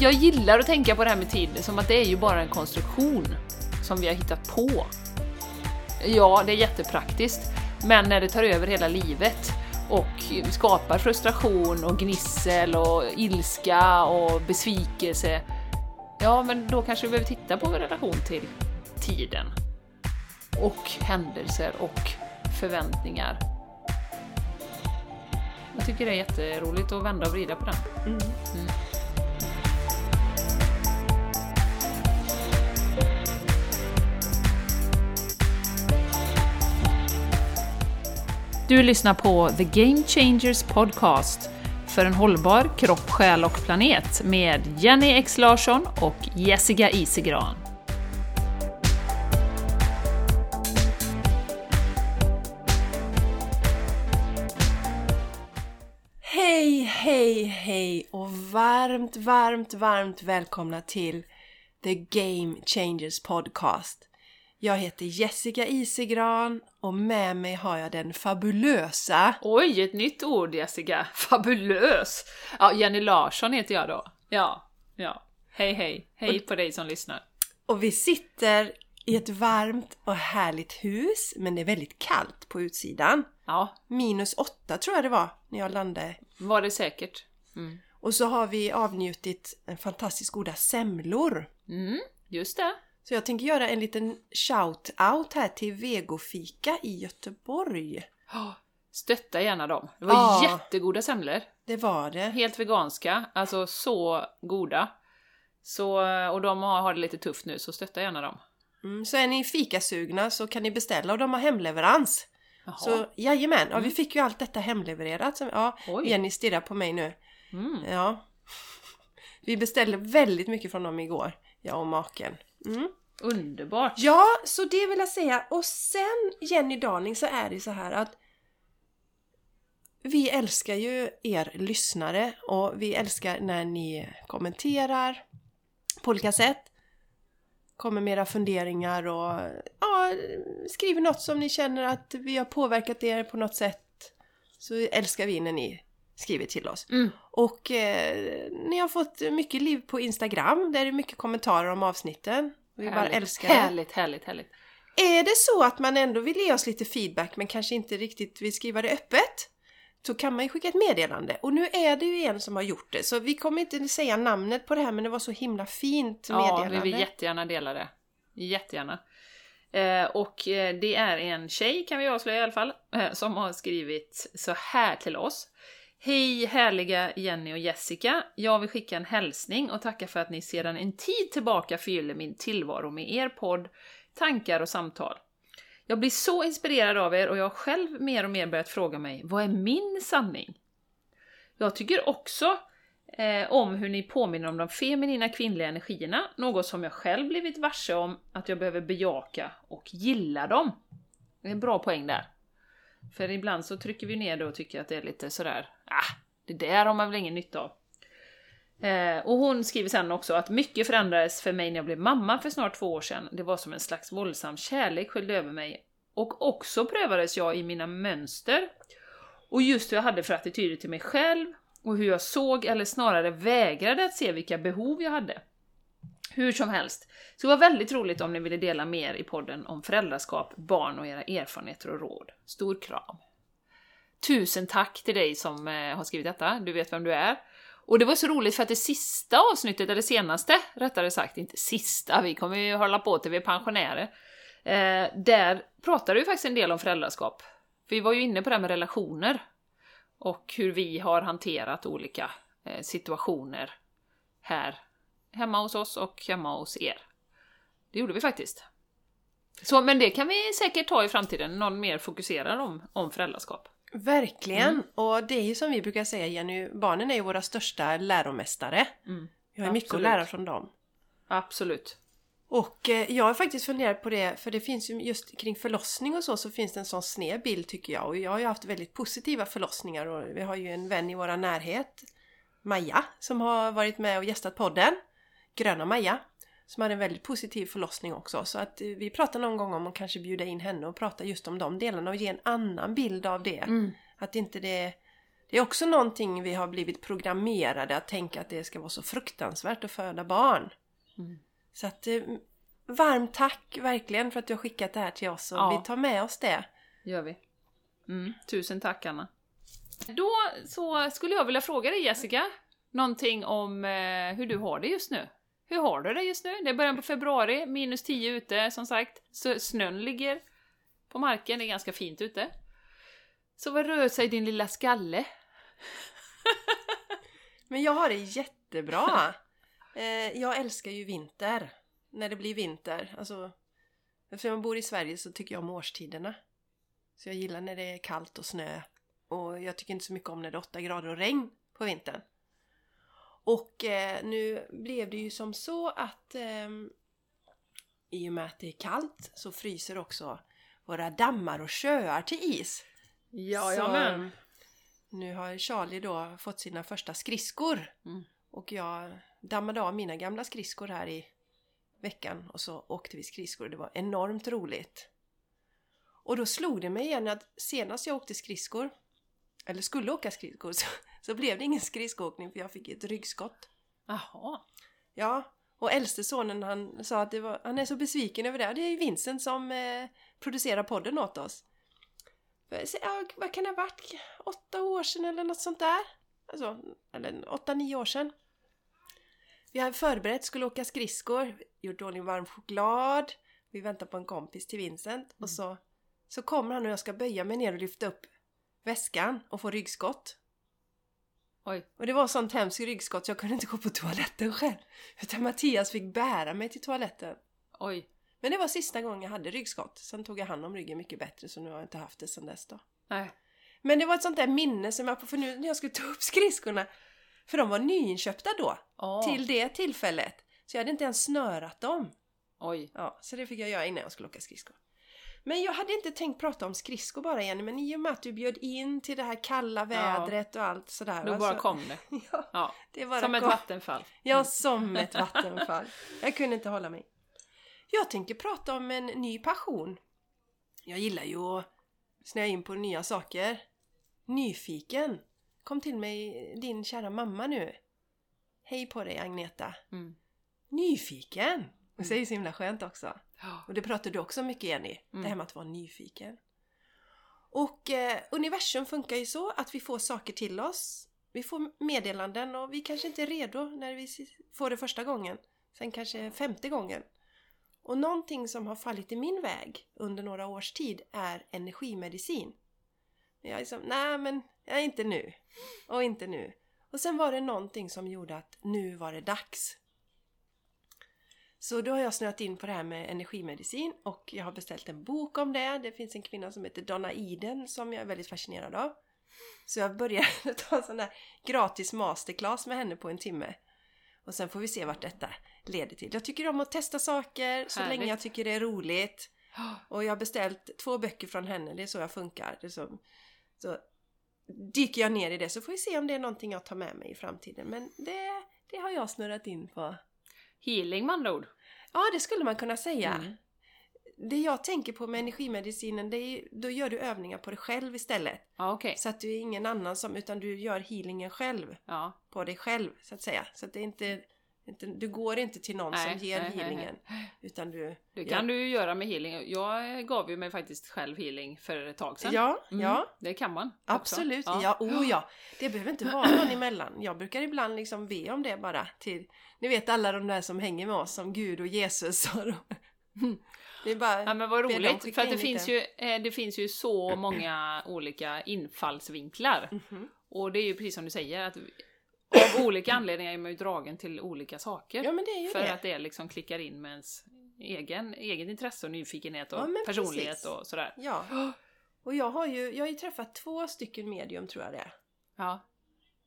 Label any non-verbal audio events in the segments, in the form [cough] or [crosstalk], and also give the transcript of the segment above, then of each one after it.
jag gillar att tänka på det här med tid som att det är ju bara en konstruktion som vi har hittat på. Ja, det är jättepraktiskt, men när det tar över hela livet och skapar frustration och gnissel och ilska och besvikelse, ja, men då kanske vi behöver titta på vår relation till tiden och händelser och förväntningar. Jag tycker det är jätteroligt att vända och vrida på den. Mm. Du lyssnar på The Game Changers Podcast för en hållbar kropp, själ och planet med Jenny X Larsson och Jessica Isegran. Hej, hej, hej och varmt, varmt, varmt välkomna till The Game Changers Podcast. Jag heter Jessica Isegran och med mig har jag den fabulösa... Oj, ett nytt ord Jessica! Fabulös! Ja, Jenny Larsson heter jag då. Ja, ja. Hej, hej. Hej på dig som lyssnar. Och vi sitter i ett varmt och härligt hus, men det är väldigt kallt på utsidan. Ja. Minus åtta tror jag det var när jag landade. Var det säkert. Mm. Och så har vi avnjutit en fantastiskt goda semlor. Mm, just det. Så jag tänker göra en liten shout-out här till Vegofika i Göteborg. stötta gärna dem. Det var ja, jättegoda semlor. Det var det. Helt veganska, alltså så goda. Så, och de har, det lite tufft nu, så stötta gärna dem. Mm, så är ni fikasugna så kan ni beställa och de har hemleverans. Jaha. Så jajamän, ja, mm. vi fick ju allt detta hemlevererat. Så, ja, Jenny stirrar på mig nu. Mm. Ja. [laughs] Vi beställde väldigt mycket från dem igår, jag och maken. Mm. Underbart! Ja, så det vill jag säga. Och sen Jenny Darling så är det så här att vi älskar ju er lyssnare och vi älskar när ni kommenterar på olika sätt. Kommer med era funderingar och ja, skriver något som ni känner att vi har påverkat er på något sätt. Så älskar vi när ni skriver till oss. Mm. Och eh, ni har fått mycket liv på Instagram, där är det mycket kommentarer om avsnitten. Vi härligt. bara älskar det. Härligt, härligt, härligt. Är det så att man ändå vill ge oss lite feedback men kanske inte riktigt vill skriva det öppet? Så kan man ju skicka ett meddelande. Och nu är det ju en som har gjort det. Så vi kommer inte säga namnet på det här men det var så himla fint meddelande. Ja, vi vill jättegärna dela det. Jättegärna. Eh, och eh, det är en tjej, kan vi avslöja i alla fall, eh, som har skrivit så här till oss. Hej härliga Jenny och Jessica! Jag vill skicka en hälsning och tacka för att ni sedan en tid tillbaka fyller min tillvaro med er podd, tankar och samtal. Jag blir så inspirerad av er och jag har själv mer och mer börjat fråga mig, vad är min sanning? Jag tycker också eh, om hur ni påminner om de feminina kvinnliga energierna, något som jag själv blivit varse om att jag behöver bejaka och gilla dem. Det är en bra poäng där. För ibland så trycker vi ner det och tycker att det är lite sådär, ah, det där har man väl ingen nytta av. Eh, och hon skriver sen också att mycket förändrades för mig när jag blev mamma för snart två år sedan. Det var som en slags våldsam kärlek sköljde över mig. Och också prövades jag i mina mönster. Och just hur jag hade för attityder till mig själv och hur jag såg, eller snarare vägrade att se vilka behov jag hade. Hur som helst, så det var väldigt roligt om ni ville dela mer i podden om föräldraskap, barn och era erfarenheter och råd. Stor kram! Tusen tack till dig som eh, har skrivit detta, du vet vem du är. Och det var så roligt för att det sista avsnittet, eller senaste rättare sagt, inte sista, vi kommer ju hålla på till vi är pensionärer. Eh, där pratade vi faktiskt en del om föräldraskap. För vi var ju inne på det här med relationer. Och hur vi har hanterat olika eh, situationer här hemma hos oss och hemma hos er. Det gjorde vi faktiskt. Så, men det kan vi säkert ta i framtiden, någon mer fokuserad om, om föräldraskap. Verkligen! Mm. Och det är ju som vi brukar säga Jenny, barnen är ju våra största läromästare. Mm. Vi har Absolut. mycket att lära från dem. Absolut. Och eh, jag har faktiskt funderat på det, för det finns ju just kring förlossning och så, så finns det en sån sned bild tycker jag. Och jag har ju haft väldigt positiva förlossningar och vi har ju en vän i våra närhet, Maja, som har varit med och gästat podden. Gröna Maja. Som hade en väldigt positiv förlossning också. Så att eh, vi pratar någon gång om att kanske bjuda in henne och prata just om de delarna och ge en annan bild av det. Mm. Att inte det Det är också någonting vi har blivit programmerade att tänka att det ska vara så fruktansvärt att föda barn. Mm. Så att eh, varmt tack verkligen för att du har skickat det här till oss och Ja. vi tar med oss det. gör vi. Mm. Tusen tack Anna. Då så skulle jag vilja fråga dig Jessica, någonting om eh, hur du har det just nu. Hur har du det just nu? Det är början på februari, minus 10 ute som sagt. Så snön ligger på marken, det är ganska fint ute. Så vad rör sig din lilla skalle? [laughs] Men jag har det jättebra. [laughs] Eh, jag älskar ju vinter. När det blir vinter. Alltså, eftersom jag bor i Sverige så tycker jag om årstiderna. Så jag gillar när det är kallt och snö. Och jag tycker inte så mycket om när det är 8 grader och regn på vintern. Och eh, nu blev det ju som så att ehm, i och med att det är kallt så fryser också våra dammar och sjöar till is. Jajamän. Nu har Charlie då fått sina första skridskor. Mm. Och jag dammade av mina gamla skridskor här i veckan och så åkte vi skridskor. Det var enormt roligt. Och då slog det mig igen att senast jag åkte skridskor, eller skulle åka skridskor, [laughs] så, så blev det ingen skridskoåkning för jag fick ett ryggskott. Jaha. Ja, och äldste sonen han sa att det var, han är så besviken över det. Det är ju Vincent som eh, producerar podden åt oss. Så, ja, vad kan det ha varit? Åtta år sedan eller något sånt där? Alltså, eller åtta, nio år sedan. Vi hade förberett, skulle åka skridskor, gjort ordning varm choklad. Vi väntar på en kompis till Vincent och så, så kommer han och jag ska böja mig ner och lyfta upp väskan och få ryggskott. Oj. Och det var sånt hemskt ryggskott så jag kunde inte gå på toaletten själv. Utan Mattias fick bära mig till toaletten. Oj. Men det var sista gången jag hade ryggskott. Sen tog jag hand om ryggen mycket bättre så nu har jag inte haft det sen dess då. Nej. Men det var ett sånt där minne som jag, för nu när jag skulle ta upp skridskorna, för de var nyinköpta då, Åh. till det tillfället. Så jag hade inte ens snörat dem. Oj. Ja, så det fick jag göra innan jag skulle åka skridskor. Men jag hade inte tänkt prata om skridskor bara Jenny, men i och med att du bjöd in till det här kalla vädret och allt sådär. Då va, bara så- kom det. [laughs] Ja, Ja. det bara Som ett kom. vattenfall. Ja, som ett vattenfall. Jag kunde inte hålla mig. Jag tänker prata om en ny passion. Jag gillar ju att snöa in på nya saker. Nyfiken. Kom till mig din kära mamma nu. Hej på dig Agneta. Mm. Nyfiken! Det säger så himla skönt också. Och det pratar du också mycket Jenny. Mm. Det här med att vara nyfiken. Och eh, universum funkar ju så att vi får saker till oss. Vi får meddelanden och vi kanske inte är redo när vi får det första gången. Sen kanske femte gången. Och någonting som har fallit i min väg under några års tid är energimedicin. Jag är liksom, nej men, jag är inte nu. Och inte nu. Och sen var det någonting som gjorde att nu var det dags. Så då har jag snöat in på det här med energimedicin och jag har beställt en bok om det. Det finns en kvinna som heter Donna Eden som jag är väldigt fascinerad av. Så jag började [laughs] ta en sån där gratis masterclass med henne på en timme. Och sen får vi se vart detta leder till. Jag tycker om att testa saker så Härligt. länge jag tycker det är roligt. [gasps] Och jag har beställt två böcker från henne, det är så jag funkar. Det så, så dyker jag ner i det så får vi se om det är någonting jag tar med mig i framtiden. Men det, det har jag snurrat in på. Healing med andra ord. Ja, det skulle man kunna säga. Mm. Det jag tänker på med energimedicinen, det är, då gör du övningar på dig själv istället. Ja, okej. Så att du är ingen annan som, utan du gör healingen själv. Ja. På dig själv, så att säga. Så att det är inte, inte du går inte till någon Nej, som ger nej, nej, healingen. Utan du... Det kan du ju göra med healing. Jag gav ju mig faktiskt själv healing för ett tag sedan. Ja, Mm, ja. Det kan man. också. Absolut, ja. oh ja. Det behöver inte vara någon emellan. Jag brukar ibland liksom be om det bara till, ni vet alla de där som hänger med oss som Gud och Jesus och [laughs] Det är bara... Ja men vad roligt, för att det in finns, ju, eh, det finns ju så många olika infallsvinklar. Mhm. Och det är ju precis som du säger, att av olika anledningar är man ju dragen till olika saker. Ja men det är ju för det. att det liksom klickar in med ens egen, egen intresse och nyfikenhet och Ja, personlighet precis. och sådär. Ja. Och jag har ju, jag har ju träffat två stycken medium tror jag det är. Ja.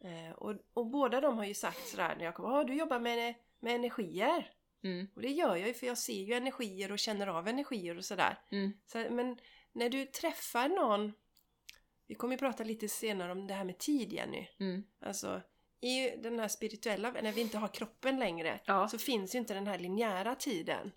Eh, och, och båda de har ju sagt sådär när jag kommer, ja du jobbar med, med energier. Mm, Och det gör jag ju för jag ser ju energier och känner av energier och sådär. mm, Så, men när du träffar någon, vi kommer ju prata lite senare om det här med tid Jenny. mm. Alltså i den här spirituella, när vi inte har kroppen längre, Ja. så finns ju inte den här linjära tiden.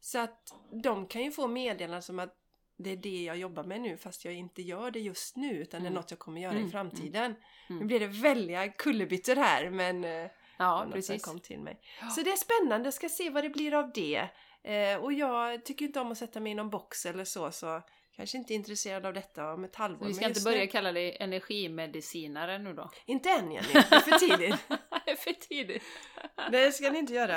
Så att de kan ju få meddelanden som att det är det jag jobbar med nu fast jag inte gör det just nu utan det är Mm. något jag kommer göra Mm, i framtiden. mm. Nu blir det väldiga kullerbyttor här men eh, Ja, precis. kom till mig. Ja. Så det är spännande, jag ska se vad det blir av det. Eh, och jag tycker inte om att sätta mig i någon box eller så så kanske inte är intresserad av detta om ett halvår. Vi men ska inte börja nu- kalla dig energimedicinare nu då? Inte än Jenny, [laughs] det är för tidigt. Det är för tidigt. det ska ni inte göra.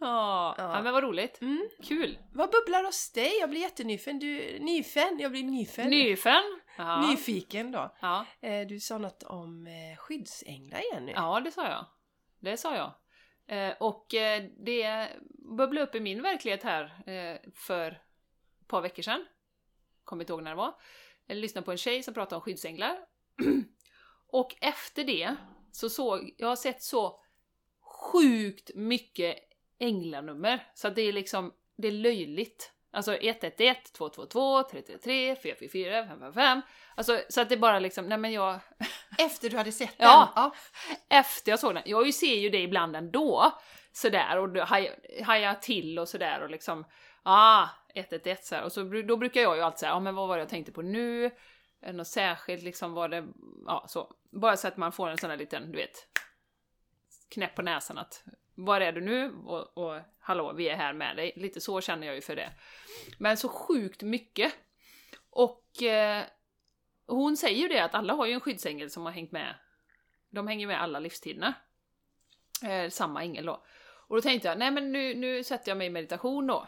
Ja, Ja. ja men vad roligt. Mm. Kul. Vad bubblar hos dig? Jag blir jättenyfiken. Du, nyfen? Jag blir nyfen. Nyfen. Ja. Nyfiken då. Ja. Eh, du sa något om eh, skyddsänglar Jenny. ja, det sa jag. Det sa jag. Eh, och det bubblade upp i min verklighet här för ett par veckor sedan. Kommer inte ihåg när det var. Jag lyssnade på en tjej som pratade om skyddsänglar. [clears throat] och efter det så såg jag har sett så sjukt mycket änglanummer så det är liksom, det är löjligt. Alltså 111, 222, 333, 444, 555. Alltså så att det bara liksom, nej men jag, [laughs] Efter du hade sett Ja. den? Ja. efter jag såg den, jag ser ju det ibland ändå, sådär och hajar till och sådär och liksom, ah, 111 så här. och så då brukar jag ju alltid säga, ja ah, men vad var det jag tänkte på nu? Är det Något särskilt liksom, var det, ja så. Bara så att man får en sån där liten, du vet, knäpp på näsan att var är du nu? Och, och hallå, vi är här med dig. Lite så känner jag ju för det. Men så sjukt mycket. Och eh, hon säger ju det att alla har ju en skyddsängel som har hängt med. De hänger med alla livstiderna. Eh, samma ängel då. Och då tänkte jag, nej men nu, nu sätter jag mig i meditation då.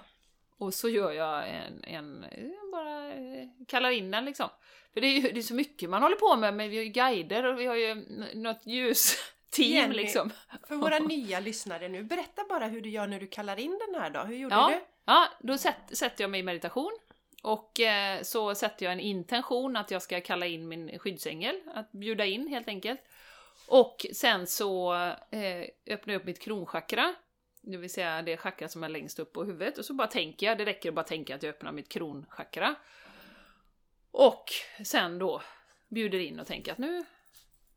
Och så gör jag en, en bara eh, kallar in den liksom. För det är ju det är så mycket man håller på med, men vi har ju guider och vi har ju något ljusteam [laughs] Jenny, liksom. För våra [laughs] nya lyssnare nu, berätta bara hur du gör när du kallar in den här då. Hur gjorde Ja, du? ja då sätt, sätter jag mig i meditation. Och eh, så sätter jag en intention att jag ska kalla in min skyddsängel, att bjuda in helt enkelt. Och sen så eh, öppnar jag upp mitt kronchakra, det vill säga det chakra som är längst upp på huvudet. Och så bara tänker jag, det räcker att bara tänka att jag öppnar mitt kronchakra. Och sen då bjuder in och tänker att nu,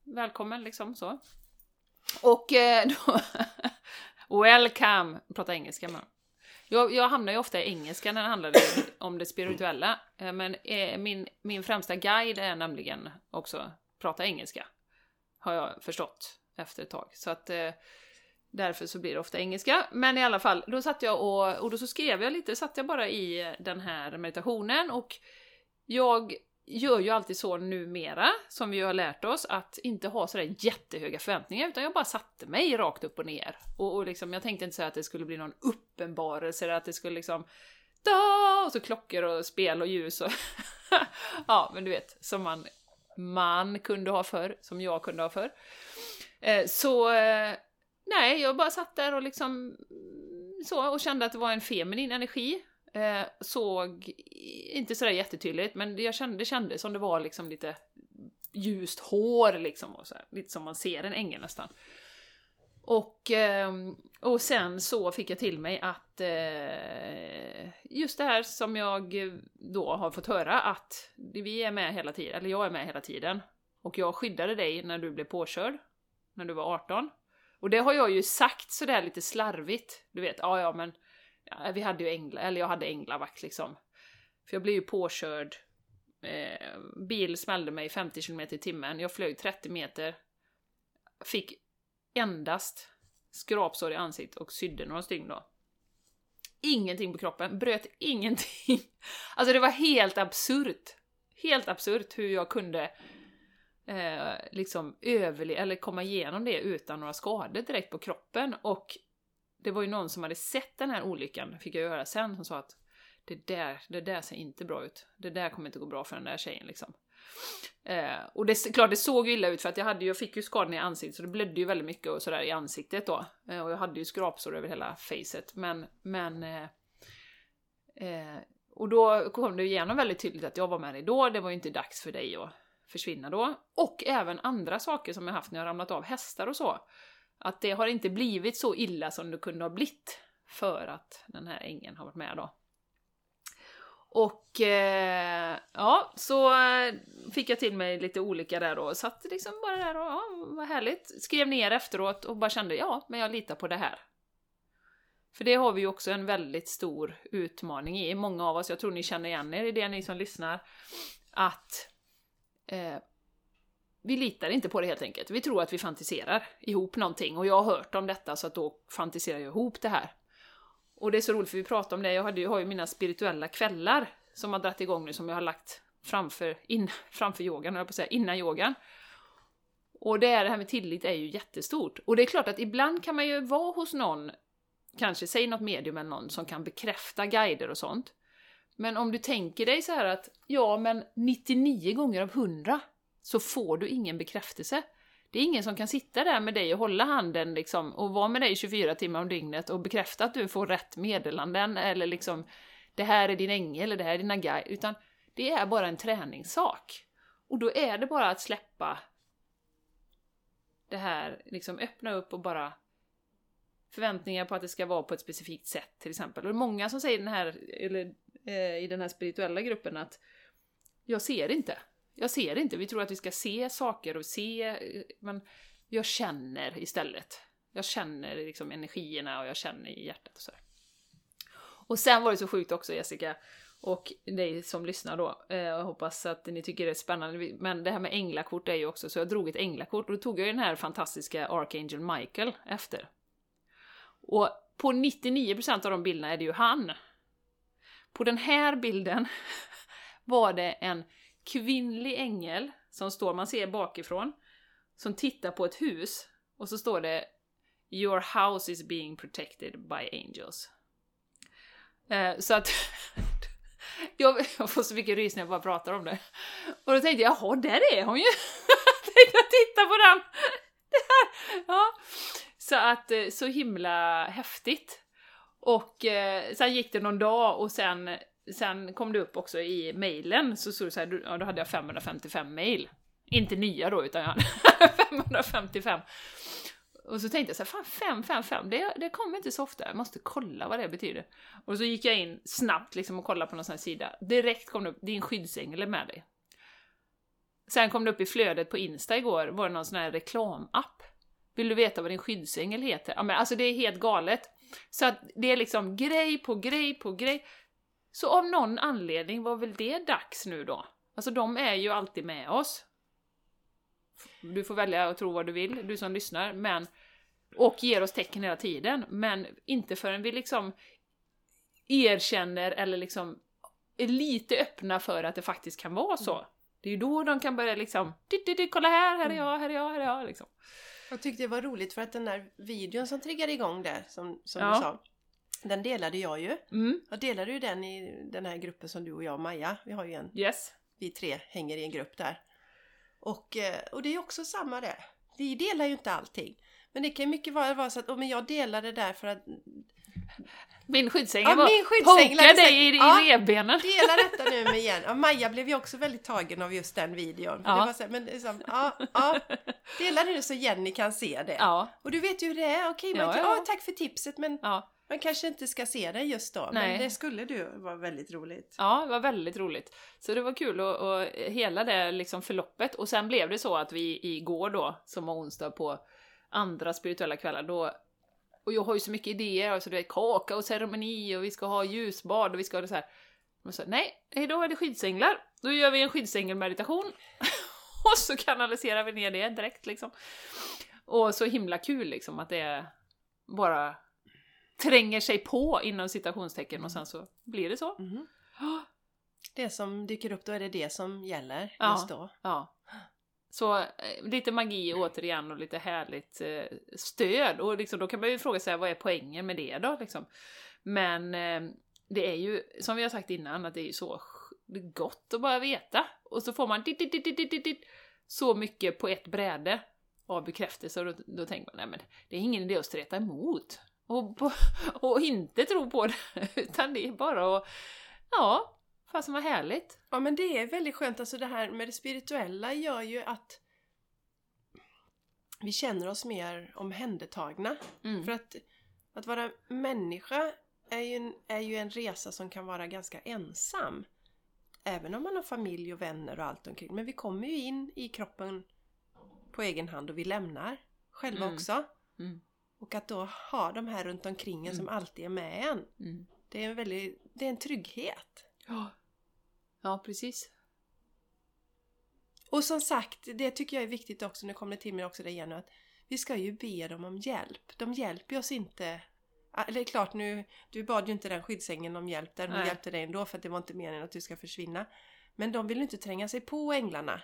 välkommen liksom så. Och eh, [laughs] då, welcome, prata engelska med jag, jag hamnar ju ofta i engelska när det handlar om det spirituella, eh, men eh, min, min främsta guide är nämligen också prata engelska. Har jag förstått efter ett tag. Så att eh, därför så blir det ofta engelska. Men i alla fall, då satt jag och, och då så skrev jag lite, satt jag bara i den här meditationen och jag gör ju alltid så numera, som vi har lärt oss, att inte ha sådär jättehöga förväntningar, utan jag bara satte mig rakt upp och ner. Och, och liksom, jag tänkte inte säga att det skulle bli någon uppenbarelse, eller att det skulle liksom da! Och så klockor och spel och ljus och [laughs] ja, men du vet, som man, man kunde ha förr, som jag kunde ha förr. Eh, så eh, nej, jag bara satt där och liksom mm, så och kände att det var en feminin energi. Eh, såg inte sådär jättetydligt, men jag kände, det kändes som det var liksom lite ljust hår liksom, och så här, lite som man ser en ängel nästan. Och, ehm, och sen så fick jag till mig att eh, just det här som jag då har fått höra att vi är med hela tiden, eller jag är med hela tiden. Och jag skyddade dig när du blev påkörd, när du var 18. Och det har jag ju sagt sådär lite slarvigt, du vet, ja ja men ja, vi hade ju änglar, eller jag hade änglavakt liksom. För jag blev ju påkörd, eh, bil smällde mig 50 km i timmen, jag flög 30 meter, fick endast skrapsår i ansiktet och sydde några stygn då. Ingenting på kroppen, bröt ingenting. [laughs] Alltså det var helt absurt. Helt absurt hur jag kunde eh, liksom överleva, eller komma igenom det utan några skador direkt på kroppen. Och det var ju någon som hade sett den här olyckan, fick jag höra sen, som sa att det där, det där ser inte bra ut. Det där kommer inte gå bra för den där tjejen liksom. Eh, och det är klart, det såg ju illa ut för att jag, hade, jag fick ju skadan i ansiktet så det blödde ju väldigt mycket och sådär i ansiktet då. Eh, och jag hade ju skrapsår över hela facet. Men, men eh, eh, och då kom det igenom väldigt tydligt att jag var med dig då, det var ju inte dags för dig att försvinna då. Och även andra saker som jag haft när jag ramlat av hästar och så. Att det har inte blivit så illa som det kunde ha blivit för att den här ängeln har varit med då. Och eh, ja, så eh, fick jag till mig lite olika där då. Satt liksom bara där och ja, vad härligt. Skrev ner efteråt och bara kände ja, men jag litar på det här. För det har vi ju också en väldigt stor utmaning i, många av oss, jag tror ni känner igen er i det ni som lyssnar, att eh, vi litar inte på det helt enkelt. Vi tror att vi fantiserar ihop någonting och jag har hört om detta så att då fantiserar jag ihop det här. Och det är så roligt för vi pratar om det, jag, hade, jag har ju mina spirituella kvällar som har dragit igång nu som jag har lagt framför, in, [laughs] framför yogan, jag på att säga, innan yogan. Och det, är, det här med tillit är ju jättestort. Och det är klart att ibland kan man ju vara hos någon, kanske säg något medium eller någon som kan bekräfta guider och sånt. Men om du tänker dig så här att ja, men 99 gånger av 100 så får du ingen bekräftelse. Det är ingen som kan sitta där med dig och hålla handen liksom och vara med dig 24 timmar om dygnet och bekräfta att du får rätt meddelanden eller liksom det här är din ängel eller det här är dina guide, utan det är bara en träningssak. Och då är det bara att släppa det här, liksom öppna upp och bara förväntningar på att det ska vara på ett specifikt sätt till exempel. Och det är många som säger den här, eller, eh, i den här spirituella gruppen att jag ser inte. Jag ser inte. Vi tror att vi ska se saker och se, eh, men jag känner istället. Jag känner liksom energierna och jag känner i hjärtat och så. Och sen var det så sjukt också Jessica, och dig som lyssnar då, eh, jag hoppas att ni tycker det är spännande, men det här med änglakort är ju också, så jag drog ett änglakort och då tog jag den här fantastiska Archangel Michael efter. Och på 99% av de bilderna är det ju han. På den här bilden [laughs] var det en kvinnlig ängel som står, man ser bakifrån, som tittar på ett hus och så står det Your house is being protected by angels. Eh, så att [laughs] jag, jag, får så mycket rysningar när jag bara pratar om det. Och då tänkte jag, jaha, där är hon ju! [laughs] tänkte jag titta på den! Ja. Så att, eh, så himla häftigt. Och eh, sen gick det någon dag och sen, sen kom det upp också i mejlen, så stod det så här, ja, då hade jag 555 mejl. Inte nya då, utan jag hade [laughs] 555. Och så tänkte jag så här, fan 555, det, det kommer inte så ofta, jag måste kolla vad det betyder. Och så gick jag in snabbt liksom och kollade på någon sån här sida. Direkt kom det upp, din skyddsängel är med dig. Sen kom det upp i flödet på Insta igår, var det någon sån här reklamapp. Vill du veta vad din skyddsängel heter? Ja men alltså det är helt galet. Så att det är liksom grej på grej på grej. Så av någon anledning var väl det dags nu då? Alltså de är ju alltid med oss. Du får välja att tro vad du vill, du som lyssnar, men och ger oss tecken hela tiden, men inte förrän vi liksom erkänner eller liksom är lite öppna för att det faktiskt kan vara så. Mm. Det är ju då de kan börja liksom, kolla här, här är mm. jag, här är jag, här är jag liksom. Jag tyckte det var roligt för att den där videon som triggade igång det, som, som ja. du sa, den delade jag ju. Mm. Jag delade ju den i den här gruppen som du och jag och Maja, vi har ju en. Yes. Vi tre hänger i en grupp där. Och, eh, och det är också samma det. Vi delar ju inte allting. Men det kan ju mycket vara, vara så att oh, men jag delar det där för att min skyddsängel ja, var min skyddsängel pokade dig i, i ja, revbenen. Dela [laughs] detta nu med igen. Ja, Maja blev ju också väldigt tagen av just den videon. Ja. Det var så men liksom, ja, ja, dela nu så Jenny kan se det. Ja. Och du vet ju hur det är. Okej, okay, ja, ja. tack för tipset men man kanske inte ska se det just då. Nej. Men det skulle du vara väldigt roligt. Ja, det var väldigt roligt. Så det var kul och, och hela det liksom förloppet. Och sen blev det så att vi igår då, som var onsdag på andra spirituella kvällar, då och jag har ju så mycket idéer, alltså det är kaka och ceremoni och vi ska ha ljusbad och vi ska ha det så här. Och så, nej, då är det skyddsänglar. Då gör vi en skyddsängel-meditation. [laughs] och så kanaliserar vi ner det direkt liksom. Och så himla kul liksom att det bara tränger sig på inom citationstecken och sen så blir det så. Mm. [gasps] Det som dyker upp, då är det det som gäller just då. Ja. Så eh, lite magi återigen och lite härligt eh, stöd. Och liksom, då kan man ju fråga sig vad är poängen med det då? Liksom. Men eh, det är ju, som vi har sagt innan, att det är ju så gott att bara veta. Och så får man dit, dit, dit, dit, dit, så mycket på ett bräde av bekräftelse och då, då tänker man nej men det är ingen idé att streta emot. Och, [laughs] och inte tro på det, [laughs] utan det är bara att ja, Fasen vad härligt! Ja men det är väldigt skönt, alltså det här med det spirituella gör ju att vi känner oss mer omhändertagna. Mm. För att, att vara människa är ju, en, är ju en resa som kan vara ganska ensam. Även om man har familj och vänner och allt omkring. Men vi kommer ju in i kroppen på egen hand och vi lämnar själva mm. också. Mm. Och att då ha de här runt omkring en som alltid är med en. Mm. Det är en väldigt, det är en trygghet. Ja. [gasps] ja, precis. Och som sagt, det tycker jag är viktigt också, nu kommer det till mig också det igen, att vi ska ju be dem om hjälp. De hjälper oss inte. Ah, Eller klart nu, du bad ju inte den skyddsängeln om hjälp där, hon Nej. hjälpte dig ändå för att det var inte meningen att du ska försvinna. Men de vill inte tränga sig på änglarna.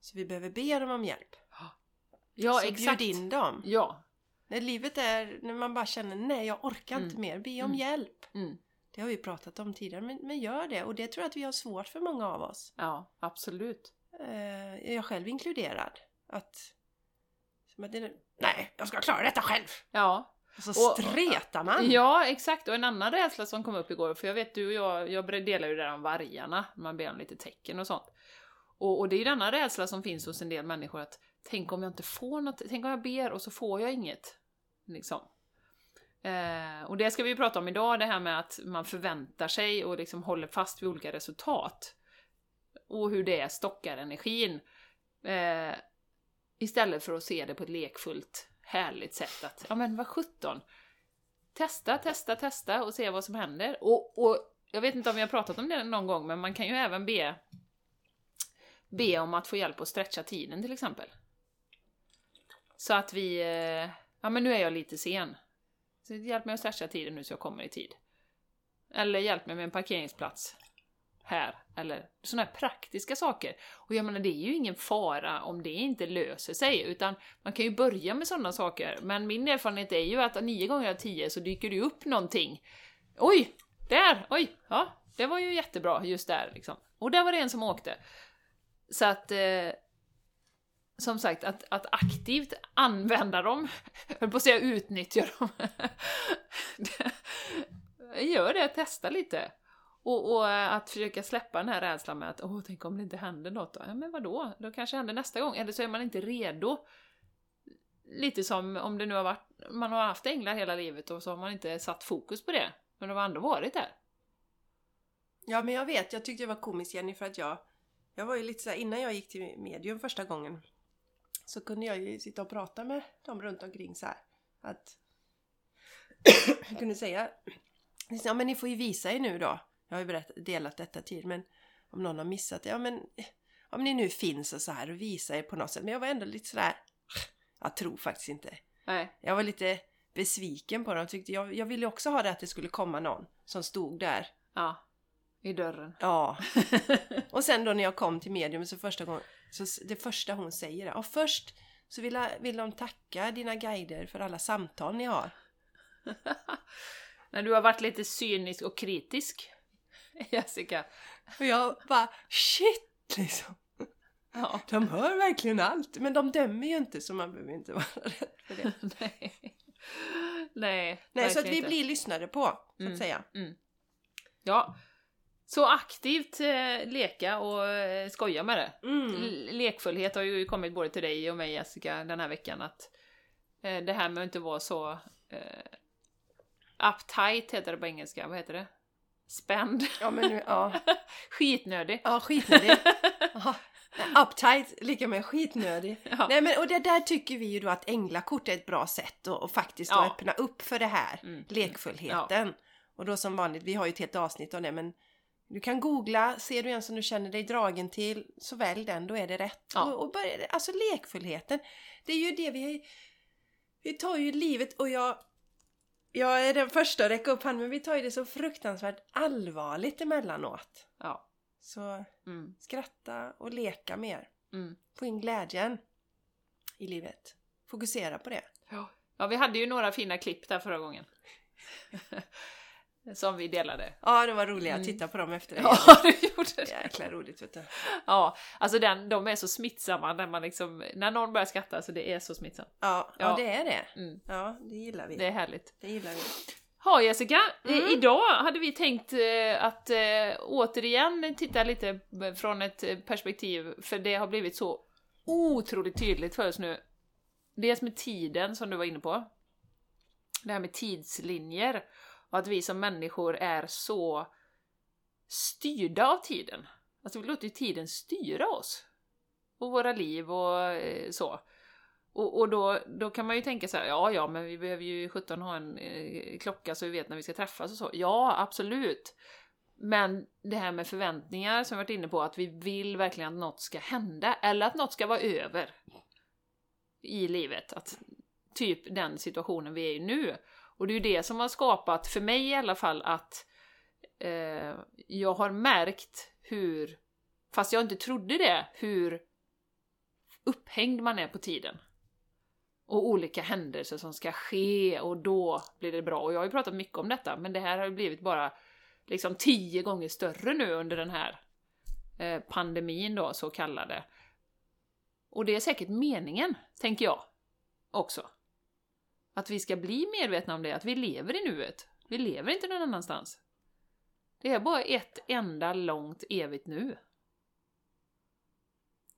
Så vi behöver be dem om hjälp. [gasps] Ja, så exakt. bjud in dem. Ja. När livet är, när man bara känner nej jag orkar inte Mm. mer, be om Mm. hjälp. Mm. Det har vi pratat om tidigare, men, men gör det. Och det tror jag att vi har svårt för många av oss. Ja, absolut. Eh, jag själv inkluderad. Att... Det, nej, jag ska klara detta själv! Ja. Och så Och- stretar man! Ja, exakt. Och en annan rädsla som kom upp igår, för jag vet du och jag, jag delar ju det där om vargarna, man ber om lite tecken och sånt. Och, och det är ju denna rädsla som finns hos en del människor att tänk om jag inte får något, tänk om jag ber och så får jag inget. Liksom. Eh, och det ska vi ju prata om idag, det här med att man förväntar sig och liksom håller fast vid olika resultat. Och hur det stockar energin. Eh, istället för att se det på ett lekfullt, härligt sätt att, ja men vad sjutton. Testa, testa, testa och se vad som händer. Och, och jag vet inte om vi har pratat om det någon gång, men man kan ju även be be om att få hjälp att stretcha tiden till exempel. Så att vi, eh, ja men nu är jag lite sen. Så hjälp mig att stretcha tiden nu så jag kommer i tid. Eller hjälp mig med en parkeringsplats här. Eller sådana här praktiska saker. Och jag menar, det är ju ingen fara om det inte löser sig, utan man kan ju börja med sådana saker. Men min erfarenhet är ju att nio gånger av tio så dyker det ju upp någonting. Oj! Där! Oj! Ja, det var ju jättebra just där liksom. Och där var det en som åkte. Så att, eh, som sagt, att, att aktivt använda dem, jag höll på att säga utnyttja dem. Det- Gör det, testa lite. Och, och eh, att försöka släppa den här rädslan med att åh, tänk om det inte händer något då? Ja, men vadå? Då kanske det händer nästa gång, eller så är man inte redo. Lite som om det nu har varit, man har haft änglar hela livet och så har man inte satt fokus på det, men de har ändå varit där. Ja, men jag vet. Jag tyckte det var komiskt Jenny för att jag... Jag var ju lite så här, innan jag gick till medium första gången så kunde jag ju sitta och prata med dem runt omkring så här. Att... [clears throat] jag kunde säga... Ja, men ni får ju visa er nu då. Jag har ju berättat, delat detta tidigare, men om någon har missat det. Ja, men om ni nu finns och så här och visa er på något sätt. Men jag var ändå lite sådär... Jag tror faktiskt inte. Nej. Jag var lite besviken på dem. Tyckte jag, jag ville också ha det att det skulle komma någon som stod där Ja. I dörren. Ja. [laughs] Och sen då när jag kom till medium så första gången, så det första hon säger är, först så vill, jag, vill de tacka dina guider för alla samtal ni har. [laughs] När du har varit lite cynisk och kritisk, [laughs] Jessica. Och jag bara, shit liksom. Ja. [laughs] De hör verkligen allt. Men de dömer ju inte så man behöver inte vara rädd för det. Nej. Nej, Nej, så att vi inte. blir lyssnade på, så Mm. att säga. Ja. Så aktivt eh, leka och eh, skoja med det. Mm. Lekfullhet har ju kommit både till dig och mig Jessica den här veckan att eh, det här med att inte vara så eh, uptight heter det på engelska, vad heter det? Spänd. Ja, men nu, ja. [laughs] Skitnödig. Ja, skitnödig. [laughs] Nej, Uptight, lika med skitnödig. Ja. Nej men och det där tycker vi ju då att änglakort är ett bra sätt att och faktiskt Ja. öppna upp för det här. Mm. Lekfullheten. Och då som vanligt, vi har ju ett helt avsnitt om det men du kan googla, ser du en som du känner dig dragen till, så välj den, då är det rätt. Ja. Och, och börja, alltså lekfullheten, det är ju det vi Vi tar ju livet och jag jag är den första att räcka upp handen men vi tar ju det så fruktansvärt allvarligt emellanåt. Ja. Så Mm. skratta och leka mer. Mm. Få in glädjen i livet. Fokusera på det. Ja. ja, vi hade ju några fina klipp där förra gången. [laughs] Som vi delade. Ja, det var roliga att Mm. titta på dem efter. [laughs] Ja, du gjorde det. Jäkla roligt vet du. Ja, alltså den, de är så smittsamma när man liksom, när någon börjar skratta så det är så smittsamt. Ja, ja. Ja. det är det. Mm. Ja, det gillar vi. Det är härligt. Det gillar vi. Ja Jessica, Mm. idag hade vi tänkt eh, att eh, återigen titta lite från ett perspektiv, för det har blivit så otroligt tydligt för oss nu. Dels med tiden som du var inne på, det här med tidslinjer, och att vi som människor är så styrda av tiden. Alltså vi låter ju tiden styra oss. Och våra liv och eh, så. Och, och då, då kan man ju tänka så här, ja ja, men vi behöver ju 17 ha en eh, klocka så vi vet när vi ska träffas och så. Ja, absolut. Men det här med förväntningar som vi varit inne på, att vi vill verkligen att något ska hända, eller att något ska vara över i livet. Att, typ den situationen vi är i nu. Och det är ju det som har skapat, för mig i alla fall, att eh, jag har märkt hur, fast jag inte trodde det, hur upphängd man är på tiden. Och olika händelser som ska ske och då blir det bra. Och jag har ju pratat mycket om detta, men det här har ju blivit bara liksom tio gånger större nu under den här eh, pandemin då, så kallade. Och det är säkert meningen, tänker jag, också. Att vi ska bli medvetna om det, att vi lever i nuet. Vi lever inte någon annanstans. Det är bara ett enda långt evigt nu.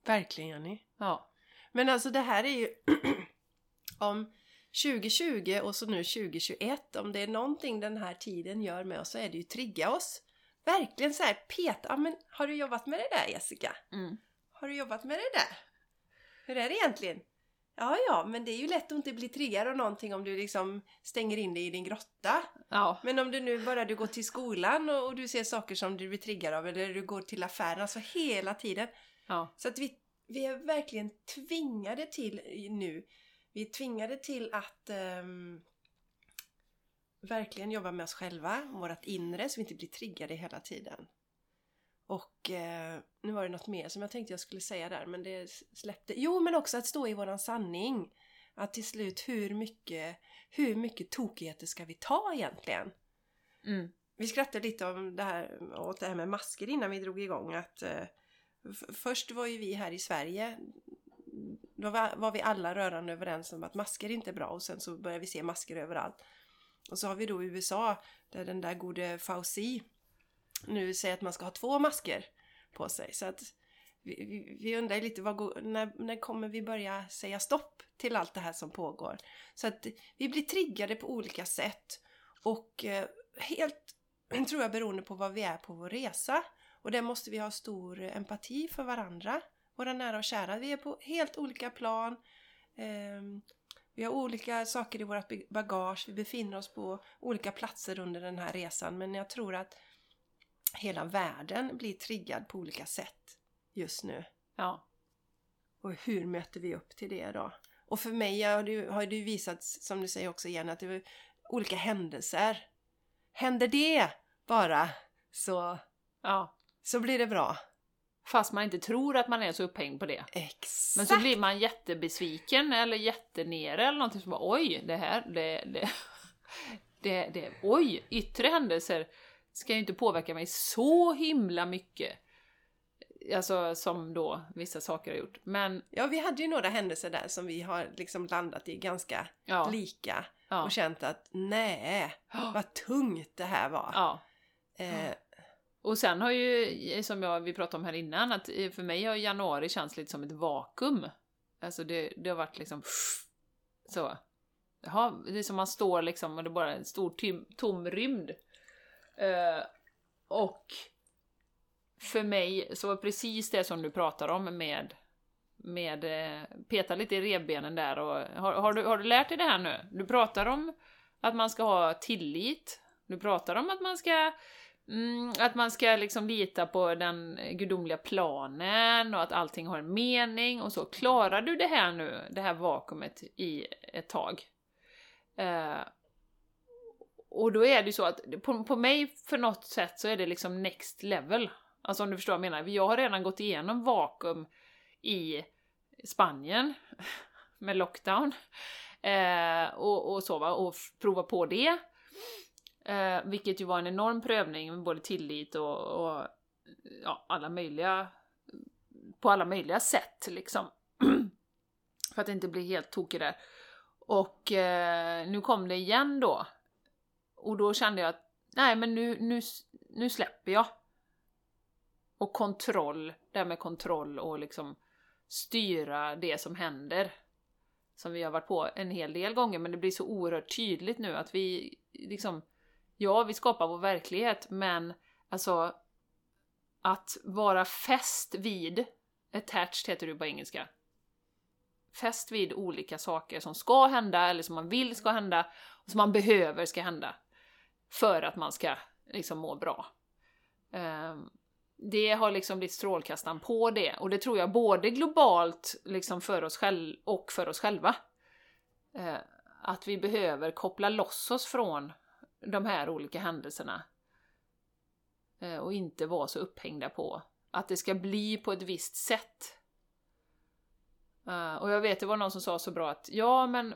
Verkligen Jenny. Ja. Men alltså det här är ju [clears throat] om 2020 och så nu 2021, om det är någonting den här tiden gör med oss så är det ju trigga oss. Verkligen så här peta, ja men har du jobbat med det där Jessica? Mm. Har du jobbat med det där? Hur är det egentligen? Ja, ja, men det är ju lätt att inte bli triggad av någonting om du liksom stänger in dig i din grotta. Ja. Men om du nu bara du går till skolan och, och du ser saker som du blir triggad av eller du går till affären, alltså hela tiden. Ja. Så att vi, vi är verkligen tvingade till nu, vi är tvingade till att ehm, verkligen jobba med oss själva, vårt inre, så vi inte blir triggade hela tiden. Och eh, nu var det något mer som jag tänkte jag skulle säga där, men det släppte. Jo, men också att stå i våran sanning. Att till slut, hur mycket, hur mycket tokigheter ska vi ta egentligen? Mm. Vi skrattade lite om det här, åt det här med masker innan vi drog igång. Att, eh, först var ju vi här i Sverige, då var, var vi alla rörande överens om att masker inte är bra och sen så började vi se masker överallt. Och så har vi då USA, där den där gode Fauci nu säger att man ska ha två masker på sig. Så att vi, vi, undrar lite, vad när, när kommer vi börja säga stopp till allt det här som pågår? Så att vi blir triggade på olika sätt och eh, helt, [clears throat] tror jag, beroende på vad vi är på vår resa. Och där måste vi ha stor empati för varandra, våra nära och kära. Vi är på helt olika plan. Ehm, vi har olika saker i vårt bagage, vi befinner oss på olika platser under den här resan. Men jag tror att hela världen blir triggad på olika sätt just nu. Ja. Och hur möter vi upp till det då? Och för mig har det, har det ju visat, som du säger också igen, att det är olika händelser. Händer det bara så, Ja. så blir det bra. Fast man inte tror att man är så upphängd på det. Exakt! Men så blir man jättebesviken eller jättenere eller någonting som bara oj, det här, det, det, [laughs] det, det, oj, yttre händelser ska ju inte påverka mig så himla mycket. Alltså som då vissa saker har gjort. Men Ja, vi hade ju några händelser där som vi har liksom landat i ganska ja, lika ja, och känt att nej, vad tungt det här var. ja. Eh, Och sen har ju, som jag, vi pratade om här innan, att för mig har januari känts lite som ett vakuum. Alltså det, det har varit liksom så. Jaha, det är som man står liksom och det är bara en stor tim, tom rymd. Eh, och för mig så var precis det som du pratar om med med eh, peta lite i revbenen där och har, har, du, har du lärt dig det här nu? Du pratar om att man ska ha tillit. Du pratar om att man ska mm, att man ska liksom lita på den gudomliga planen och att allting har en mening och så. Klarar du det här nu, det här vakuumet i ett tag? Eh, och då är det ju så att på, på mig för något sätt så är det liksom next level. Alltså om du förstår vad jag menar. Jag har redan gått igenom vakuum i Spanien [laughs] med lockdown. Eh, och, och så va, och prova på det. Eh, vilket ju var en enorm prövning med både tillit och, och ja, alla möjliga på alla möjliga sätt liksom. [clears throat] För att inte bli helt tokig där. Och eh, nu kom det igen då. Och då kände jag att nej men nu, nu, nu släpper jag. Och kontroll, det här med kontroll och liksom styra det som händer. Som vi har varit på en hel del gånger, men det blir så oerhört tydligt nu att vi liksom, ja, vi skapar vår verklighet, men alltså att vara fäst vid, attached heter det på engelska. fäst vid olika saker som ska hända eller som man vill ska hända och som man behöver ska hända för att man ska liksom må bra. Ehm, det har liksom blivit strålkastaren på det och det tror jag både globalt liksom för oss själva och för oss själva. Ehm, att vi behöver koppla loss oss från de här olika händelserna. Ehm, och inte vara så upphängda på att det ska bli på ett visst sätt. Och jag vet, det var någon som sa så bra att ja, men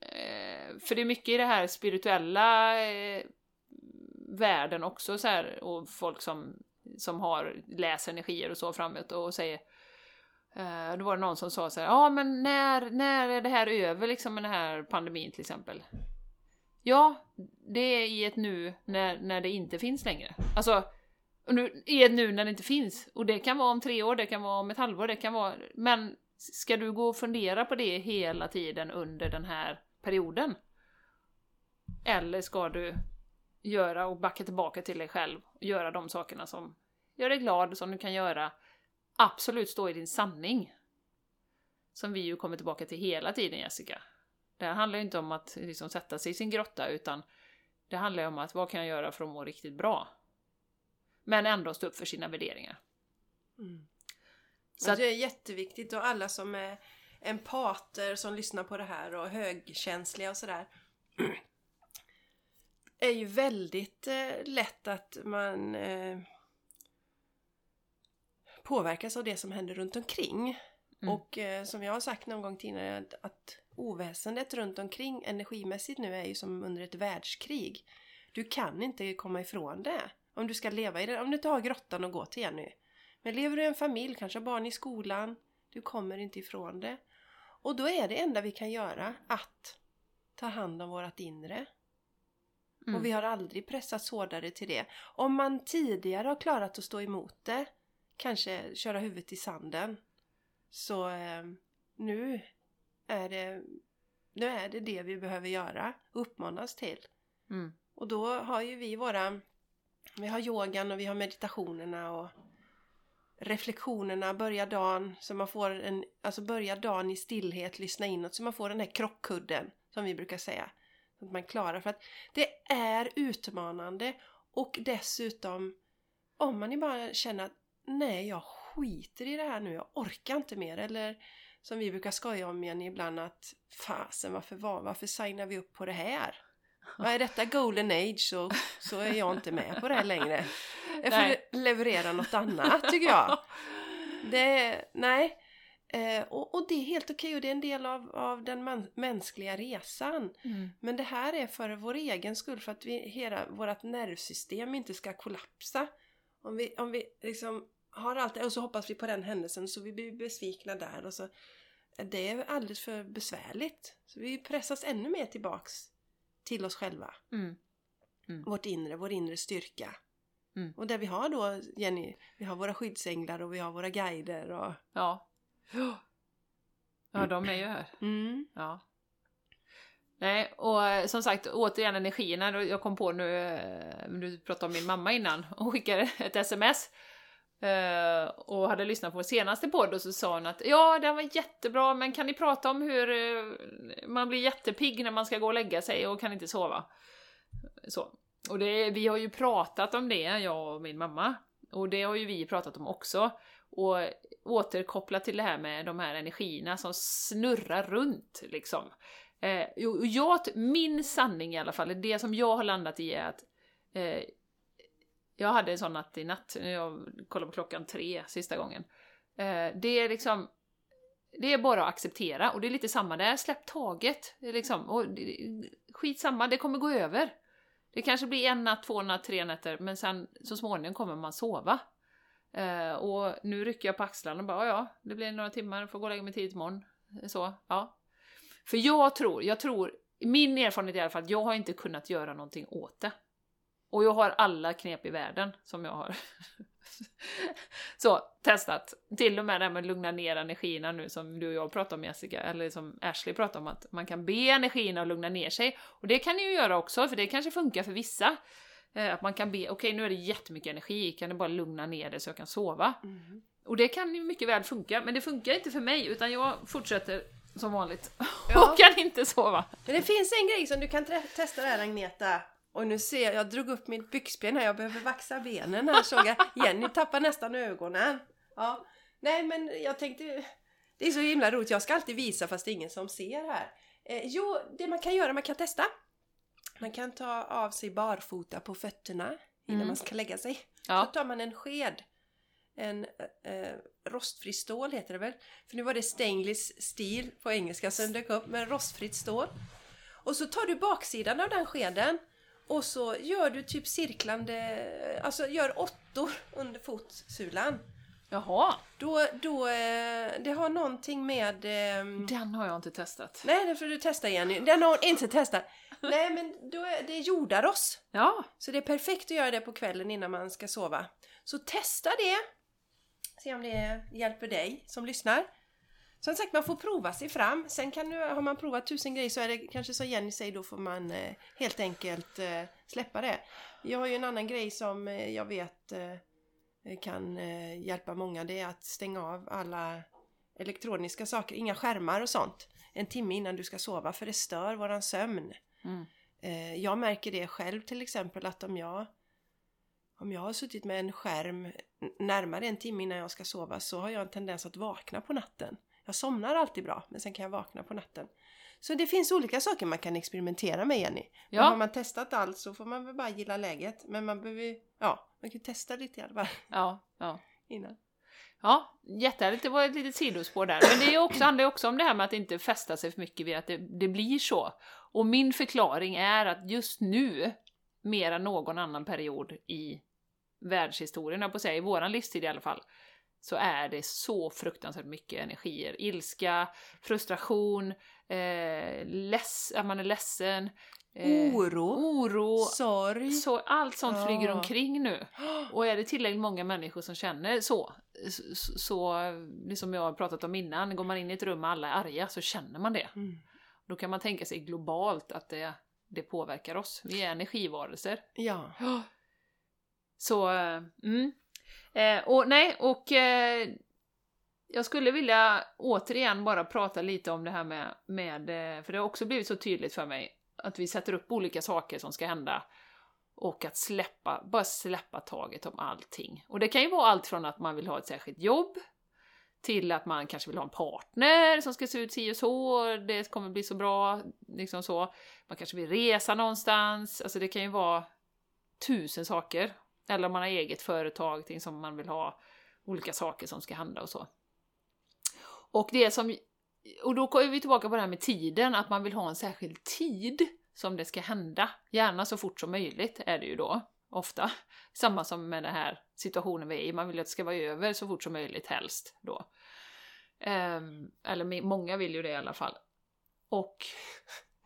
eh, för det är mycket i det här spirituella eh, världen också så här, och folk som, som har läser energier och så framåt och säger eh, då var det någon som sa så här, ja men när, när är det här över liksom med den här pandemin till exempel? Ja, det är i ett nu när, när det inte finns längre. Alltså, nu, i ett nu när det inte finns. Och det kan vara om tre år, det kan vara om ett halvår, det kan vara... Men ska du gå och fundera på det hela tiden under den här perioden? Eller ska du göra och backa tillbaka till dig själv. Och göra de sakerna som gör dig glad, som du kan göra. Absolut stå i din sanning. Som vi ju kommer tillbaka till hela tiden Jessica. Det här handlar ju inte om att liksom sätta sig i sin grotta utan det handlar ju om att vad kan jag göra för att må riktigt bra? Men ändå stå upp för sina värderingar. Mm. Så att, det är jätteviktigt och alla som är empater som lyssnar på det här och högkänsliga och sådär [clears throat] är ju väldigt eh, lätt att man eh, påverkas av det som händer runt omkring. Mm. Och eh, som jag har sagt någon gång tidigare att, att oväsendet runt omkring energimässigt nu är ju som under ett världskrig. Du kan inte komma ifrån det. Om du ska leva i det, om du inte har grottan att gå till igen nu. Men lever du i en familj, kanske har barn i skolan, du kommer inte ifrån det. Och då är det enda vi kan göra att ta hand om vårt inre. Mm. Och vi har aldrig pressats hårdare till det. Om man tidigare har klarat att stå emot det, kanske köra huvudet i sanden, så eh, nu är det nu är det det vi behöver göra, uppmanas till. Mm. Och då har ju vi våra, vi har yogan och vi har meditationerna och reflektionerna, börja dagen så man får en, alltså börja dagen i stillhet, lyssna inåt så man får den här krockkudden som vi brukar säga. Att man klarar för att det är utmanande och dessutom om man bara känner att nej jag skiter i det här nu, jag orkar inte mer eller som vi brukar skoja om igen ibland att fasen varför, varför signar vi upp på det här? Vad är detta golden age så, så är jag inte med på det här längre. Jag får nej. leverera något annat tycker jag. Det, nej, Eh, och, och, det är helt okej och det är en del av, av den man, mänskliga resan. Mm. Men det här är för vår egen skull, för att vi, hela vårt nervsystem inte ska kollapsa. Om vi, om vi liksom har allt det och så hoppas vi på den händelsen så vi blir besvikna där och så. Det är alldeles för besvärligt. Så vi pressas ännu mer tillbaks till oss själva. Mm. Mm. Vårt inre, vår inre styrka. Mm. Och där vi har då, Jenny, vi har våra skyddsänglar och vi har våra guider och... Ja. Ja, de är ju här. Mm. Ja. Nej, och eh, som sagt, återigen energierna. Jag kom på nu, eh, du pratade om min mamma innan, hon skickade ett sms Uh, och hade lyssnat på vår senaste podd och så sa hon att ja, den var jättebra, men kan ni prata om hur man blir jättepigg när man ska gå och lägga sig och kan inte sova? Så. Och det, vi har ju pratat om det, jag och min mamma. Och det har ju vi pratat om också och återkoppla till det här med de här energierna som snurrar runt liksom. Eh, och jag, min sanning i alla fall, det som jag har landat i är att eh, jag hade en sån natt i natt, när jag kollade på klockan tre sista gången. Eh, det är liksom, det är bara att acceptera och det är lite samma där, släpp taget. Liksom. Och skitsamma, det kommer gå över. Det kanske blir en natt, två natt, tre nätter, men sen så småningom kommer man sova. Eh, och nu rycker jag på axlarna och bara ja, det blir några timmar, får gå och lägga mig tidigt imorgon. Så, ja. För jag tror, jag tror, min erfarenhet är i alla fall att jag har inte kunnat göra någonting åt det. Och jag har alla knep i världen som jag har [laughs] så, testat. Till och med det här med att lugna ner energierna nu som du och jag pratade om Jessica, eller som Ashley pratade om att man kan be energierna att lugna ner sig. Och det kan ni ju göra också, för det kanske funkar för vissa. Eh, att man kan be, okej okay, nu är det jättemycket energi, kan du bara lugna ner det så jag kan sova? Mm. Och det kan ju mycket väl funka, men det funkar inte för mig utan jag fortsätter som vanligt. [laughs] Ja. Och kan inte sova. Men det finns en grej som du kan testa där Agneta. Och nu ser jag, jag drog upp mitt byxben här, jag behöver vaxa benen här såg jag. [laughs] Jenny tappar nästan ögonen. Ja. Nej men jag tänkte, det är så himla roligt, jag ska alltid visa fast det är ingen som ser här. Eh, jo, det man kan göra, man kan testa. Man kan ta av sig barfota på fötterna innan Mm. man ska lägga sig. Ja. Så tar man en sked, en eh, rostfri stål heter det väl? För nu var det stainless steel på engelska som dök upp, men rostfritt stål. Och så tar du baksidan av den skeden och så gör du typ cirklande, alltså gör åttor under fotsulan. Jaha, Då, då, eh, det har någonting med... ehm, den har jag inte testat. Nej, det får du testa Jenny. Den har hon inte testat. [laughs] Nej, men då är det jordaross. Ja, Så det är perfekt att göra det på kvällen innan man ska sova. Så testa det! Se om det hjälper dig som lyssnar. Som sagt, man får prova sig fram. Sen kan du, har man provat tusen grejer så är det kanske som Jenny säger, då får man eh, helt enkelt eh, släppa det. Jag har ju en annan grej som eh, jag vet eh, kan eh, hjälpa många. Det är att stänga av alla elektroniska saker, inga skärmar och sånt. En timme innan du ska sova för det stör våran sömn. Mm. Eh, jag märker det själv till exempel att om jag om jag har suttit med en skärm närmare en timme innan jag ska sova så har jag en tendens att vakna på natten. Jag somnar alltid bra men sen kan jag vakna på natten. Så det finns olika saker man kan experimentera med Jenny. Ja. har man testat allt så får man väl bara gilla läget. Men man behöver ju- ja, man kan testa lite i alla fall ja, ja. [laughs] innan. Ja, jättehärligt. Det var ett litet sidospår där. Men det är också, handlar ju också om det här med att inte fästa sig för mycket vid att det, det blir så. Och min förklaring är att just nu, mer än någon annan period i världshistorien, på säga, i våran livstid i alla fall, så är det så fruktansvärt mycket energier. Ilska, frustration, eh, less, att man är ledsen, eh, Oro, oro, sorg. så allt sånt flyger Ja. omkring nu. [gasps] Och är det tillräckligt många människor som känner så, så, så som jag har pratat om innan, går man in i ett rum och alla är arga så känner man det. Mm. Då kan man tänka sig globalt att det, det påverkar oss. Vi är energivarelser. Ja. Så, eh, mm. Eh, och nej, och eh, jag skulle vilja återigen bara prata lite om det här med, med, eh, för det har också blivit så tydligt för mig, att vi sätter upp olika saker som ska hända och att släppa, bara släppa taget om allting. Och det kan ju vara allt från att man vill ha ett särskilt jobb, till att man kanske vill ha en partner som ska se ut si och så, det kommer bli så bra, liksom så. Man kanske vill resa någonstans, alltså det kan ju vara tusen saker. Eller om man har eget företag, ting som man vill ha, olika saker som ska hända och så. Och det som, och då kommer vi tillbaka på det här med tiden, att man vill ha en särskild tid som det ska hända. Gärna så fort som möjligt är det ju då, ofta. Samma som med det här situationen vi är i, man vill att det ska vara över så fort som möjligt helst då. Ehm, eller många vill ju det i alla fall. Och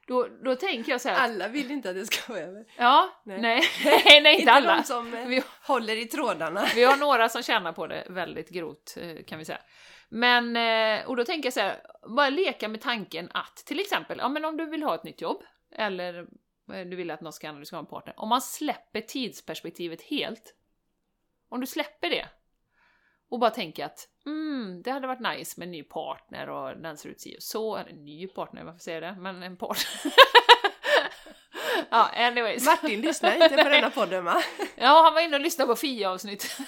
då, då tänker jag så här, att- Alla vill inte att det ska vara över. ja, Nej. nej, [laughs] nej, nej inte alla. de som eh, Vi- håller i trådarna. [laughs] Vi har några som tjänar på det väldigt grovt, eh, kan vi säga. Men, eh, och då tänker jag så här, bara leka med tanken att till exempel, ja men om du vill ha ett nytt jobb, eller du vill att någon ska, du ska ha en partner, om man släpper tidsperspektivet helt, om du släpper det, och bara tänker att mm, det hade varit nice med en ny partner och den ser ut si och så, eller en ny partner, varför säger jag det? Men en partner. [laughs] ja, anyways. Martin lyssnar inte på denna podden va? [laughs] Ja, han var inne och lyssnade på Fia-avsnitt.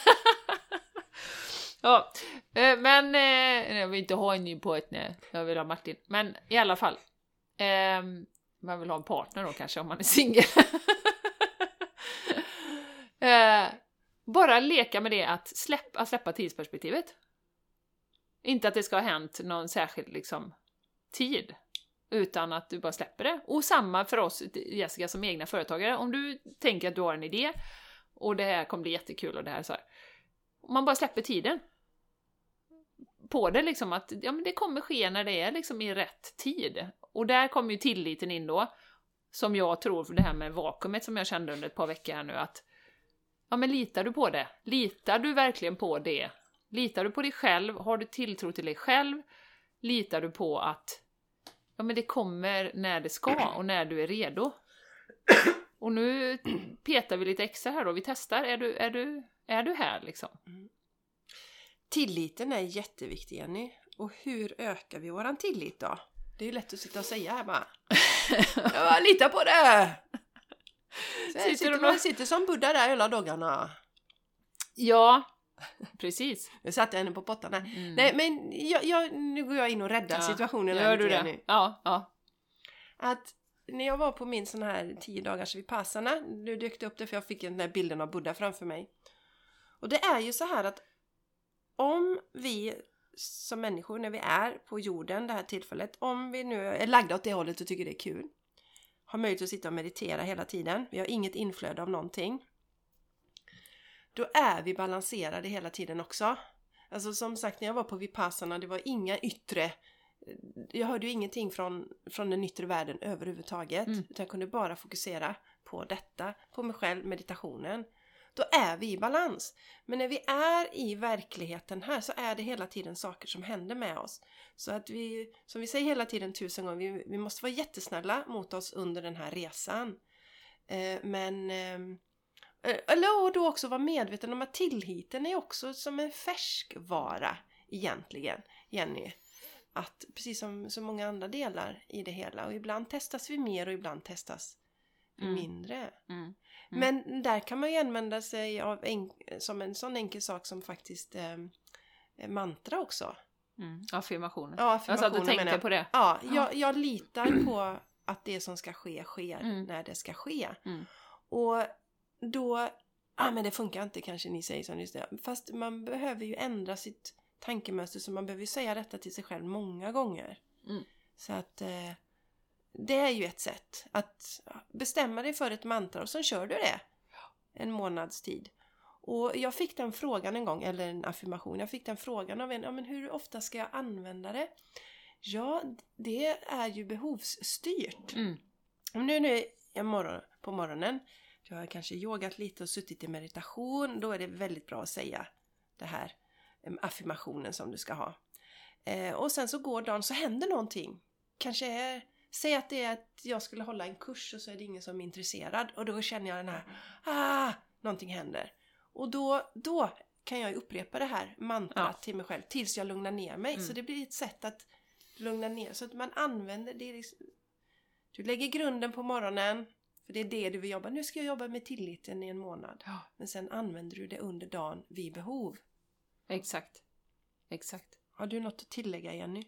[laughs] ja, eh, men eh, jag vill inte ha en ny partner, jag vill ha Martin. Men i alla fall, eh, man vill ha en partner då kanske om man är singel bara leka med det att släppa, släppa tidsperspektivet. Inte att det ska ha hänt någon särskild liksom, tid, utan att du bara släpper det. Och samma för oss, Jessica, som egna företagare. Om du tänker att du har en idé och det här kommer bli jättekul och det här så här. Om man bara släpper tiden på det liksom att ja, men det kommer ske när det är liksom i rätt tid. Och där kommer ju tilliten in då, som jag tror för det här med vakuumet som jag kände under ett par veckor här nu att ja men litar du på det? Litar du verkligen på det? Litar du på dig själv? Har du tilltro till dig själv? Litar du på att ja men det kommer när det ska och när du är redo? Och nu petar vi lite extra här då, vi testar. Är du, är du, är du här liksom? Tilliten är jätteviktig Jenny. Och hur ökar vi våran tillit då? Det är ju lätt att sitta och säga här bara. [laughs] Jag litar på det! Sitter sitter, man sitter som Buddha där hela dagarna. Ja, precis. Nu satte jag henne på pottan. Mm. Nej men jag, jag, nu går jag in och räddar Ja. situationen Gör du det? nu. Ja, ja. Att när jag var på min sån här 10 dagars vipassana, nu dök det upp det för jag fick den där bilden av Buddha framför mig. Och det är ju så här att om vi som människor när vi är på jorden det här tillfället, om vi nu är lagda åt det hållet och tycker det är kul, har möjlighet att sitta och meditera hela tiden, vi har inget inflöde av någonting, då är vi balanserade hela tiden också. Alltså som sagt, när jag var på Vipassana, det var inga yttre jag hörde ju ingenting från, från den yttre världen överhuvudtaget. Mm. Utan jag kunde bara fokusera på detta, på mig själv, meditationen. Då är vi i balans. Men när vi är i verkligheten här så är det hela tiden saker som händer med oss. Så att vi, som vi säger hela tiden tusen gånger, vi, vi måste vara jättesnälla mot oss under den här resan. Eh, men ehm, eh, eller och då också vara medveten om att tillhiten är också som en färskvara egentligen, Jenny att precis som så många andra delar i det hela och ibland testas vi mer och ibland testas vi Mm. mindre. Mm. Men där kan man ju använda sig av en, som en sån enkel sak som faktiskt eh, mantra också. Mm. Affirmationer. Ja, affirmationer menar tänkte jag. på det. Ja, jag, jag litar på att det som ska ske sker Mm. när det ska ske. Mm. Och då, ja men det funkar inte kanske ni säger som just det. Fast man behöver ju ändra sitt tankemönster så man behöver ju säga detta till sig själv många gånger. Mm. Så att eh, det är ju ett sätt att bestämma dig för ett mantra och sen kör du det en månads tid. Och jag fick den frågan en gång, eller en affirmation, jag fick den frågan av en, ja men hur ofta ska jag använda det? Ja, det är ju behovsstyrt. Mm. Om nu, nu är morgon, på morgonen, jag har kanske yogat lite och suttit i meditation, då är det väldigt bra att säga det här affirmationen som du ska ha. Eh, och sen så går dagen, så händer någonting. Kanske är, säg att det är att jag skulle hålla en kurs och så är det ingen som är intresserad och då känner jag den här, ah, någonting händer. Och då, då kan jag upprepa det här mantrat Ja. till mig själv tills jag lugnar ner mig. Mm. Så det blir ett sätt att lugna ner så att man använder det. Liksom, du lägger grunden på morgonen, för det är det du vill jobba. Nu ska jag jobba med tilliten i en månad. Ja, Men sen använder du det under dagen vid behov. exakt. Exakt. Har du något att tillägga Jenny?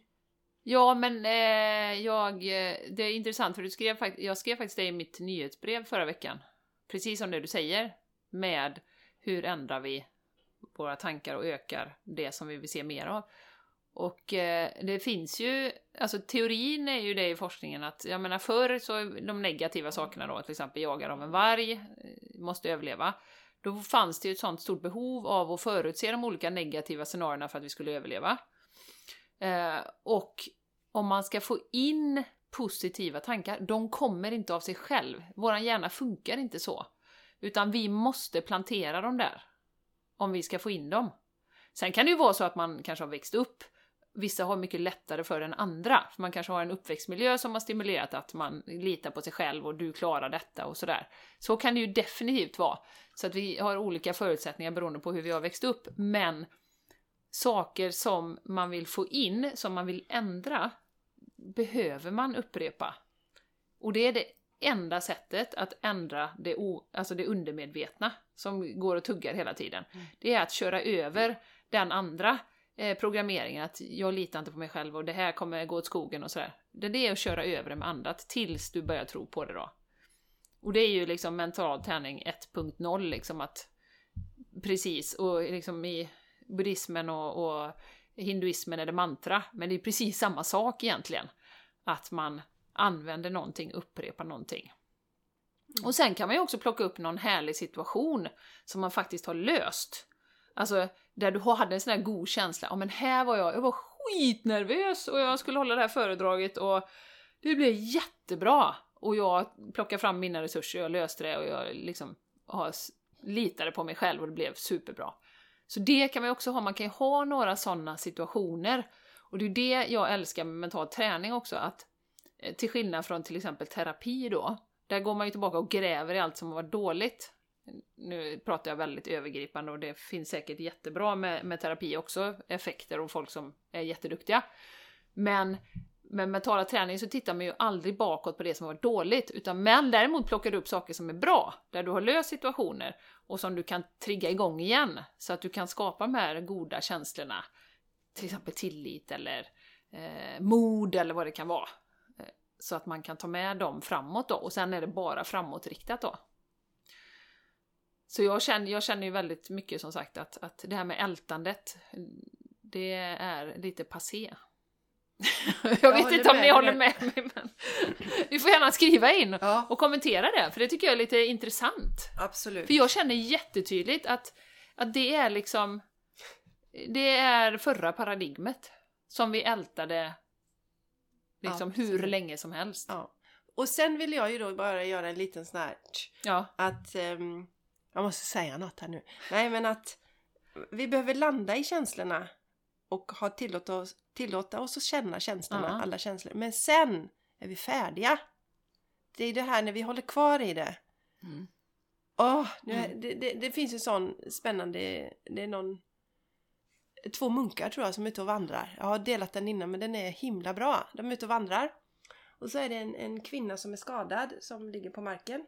Ja, men eh, jag, eh, det är intressant för du skrev, jag skrev faktiskt det i mitt nyhetsbrev förra veckan. Precis som det du säger. Med hur ändrar vi våra tankar och ökar det som vi vill se mer av. Och eh, det finns ju, alltså teorin är ju det i forskningen att, jag menar förr så de negativa sakerna då, till exempel jagar av en varg, eh, måste överleva. Då fanns det ju ett sånt stort behov av att förutse de olika negativa scenarierna för att vi skulle överleva. Eh, och om man ska få in positiva tankar, de kommer inte av sig själv. Våran hjärna funkar inte så. Utan vi måste plantera dem där. Om vi ska få in dem. Sen kan det ju vara så att man kanske har växt upp. Vissa har mycket lättare för än andra. För man kanske har en uppväxtmiljö som har stimulerat att man litar på sig själv och du klarar detta och sådär. Så kan det ju definitivt vara. Så att vi har olika förutsättningar beroende på hur vi har växt upp. Men saker som man vill få in, som man vill ändra, behöver man upprepa. Och det är det enda sättet att ändra det, o, alltså det undermedvetna som går och tuggar hela tiden. Mm. Det är att köra över den andra eh, programmeringen, att jag litar inte på mig själv och det här kommer gå åt skogen och sådär. Det det är att köra över det med annat tills du börjar tro på det då. Och det är ju liksom mental träning 1.0 liksom att precis, och liksom i buddhismen och, och hinduismen är det mantra, men det är precis samma sak egentligen. Att man använder någonting, upprepar någonting. Och sen kan man ju också plocka upp någon härlig situation som man faktiskt har löst. Alltså, där du hade en sån här god känsla, ja men här var jag, jag var skitnervös och jag skulle hålla det här föredraget och det blev jättebra. Och jag plockade fram mina resurser, jag löste det och jag liksom har, litade på mig själv och det blev superbra. Så det kan man ju också ha, man kan ju ha några sådana situationer. Och det är ju det jag älskar med mental träning också, att eh, till skillnad från till exempel terapi då, där går man ju tillbaka och gräver i allt som var dåligt. Nu pratar jag väldigt övergripande och det finns säkert jättebra med, med terapi också, effekter och folk som är jätteduktiga. Men med mentala träning så tittar man ju aldrig bakåt på det som var dåligt, utan men däremot plockar du upp saker som är bra, där du har löst situationer och som du kan trigga igång igen, så att du kan skapa de här goda känslorna. Till exempel tillit eller eh, mod eller vad det kan vara. Eh, så att man kan ta med dem framåt då, och sen är det bara framåtriktat då. Så jag känner, jag känner ju väldigt mycket som sagt att, att det här med ältandet, det är lite passé. [laughs] jag vet inte om ni håller med mig, men [laughs] ni får gärna skriva in Ja, och kommentera det, för det tycker jag är lite intressant. absolut. För jag känner jättetydligt att, att det är liksom, det är förra paradigmet som vi ältade liksom Ja, hur länge som helst. Ja. Och sen vill jag ju då bara göra en liten sån här att ehm, jag måste säga något här nu. Nej, men att vi behöver landa i känslorna och ha tillåta oss, tillåta oss att känna känslorna, Ja. alla känslor. Men sen är vi färdiga. Det är det här när vi håller kvar i det. Mm. Åh, nu Mm. det, det, det finns ju sån spännande, det är någon Två munkar tror jag som är ute och vandrar. Jag har delat den innan men den är himla bra. De är ute och vandrar. Och så är det en, en kvinna som är skadad som ligger på marken.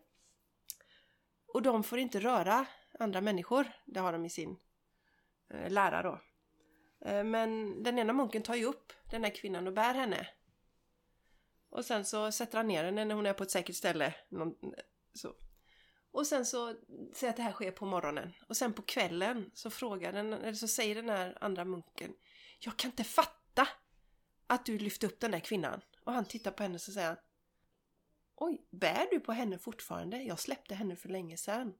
Och de får inte röra andra människor. Det har de i sin eh, lära då. Eh, men den ena munken tar ju upp den här kvinnan och bär henne. Och sen så sätter han ner henne när hon är på ett säkert ställe. Så. Och sen så säger att det här sker på morgonen. Och sen på kvällen så frågar den, eller så säger den här andra munken Jag kan inte fatta att du lyfte upp den där kvinnan. Och han tittar på henne och så säger han Oj, bär du på henne fortfarande? Jag släppte henne för länge sedan.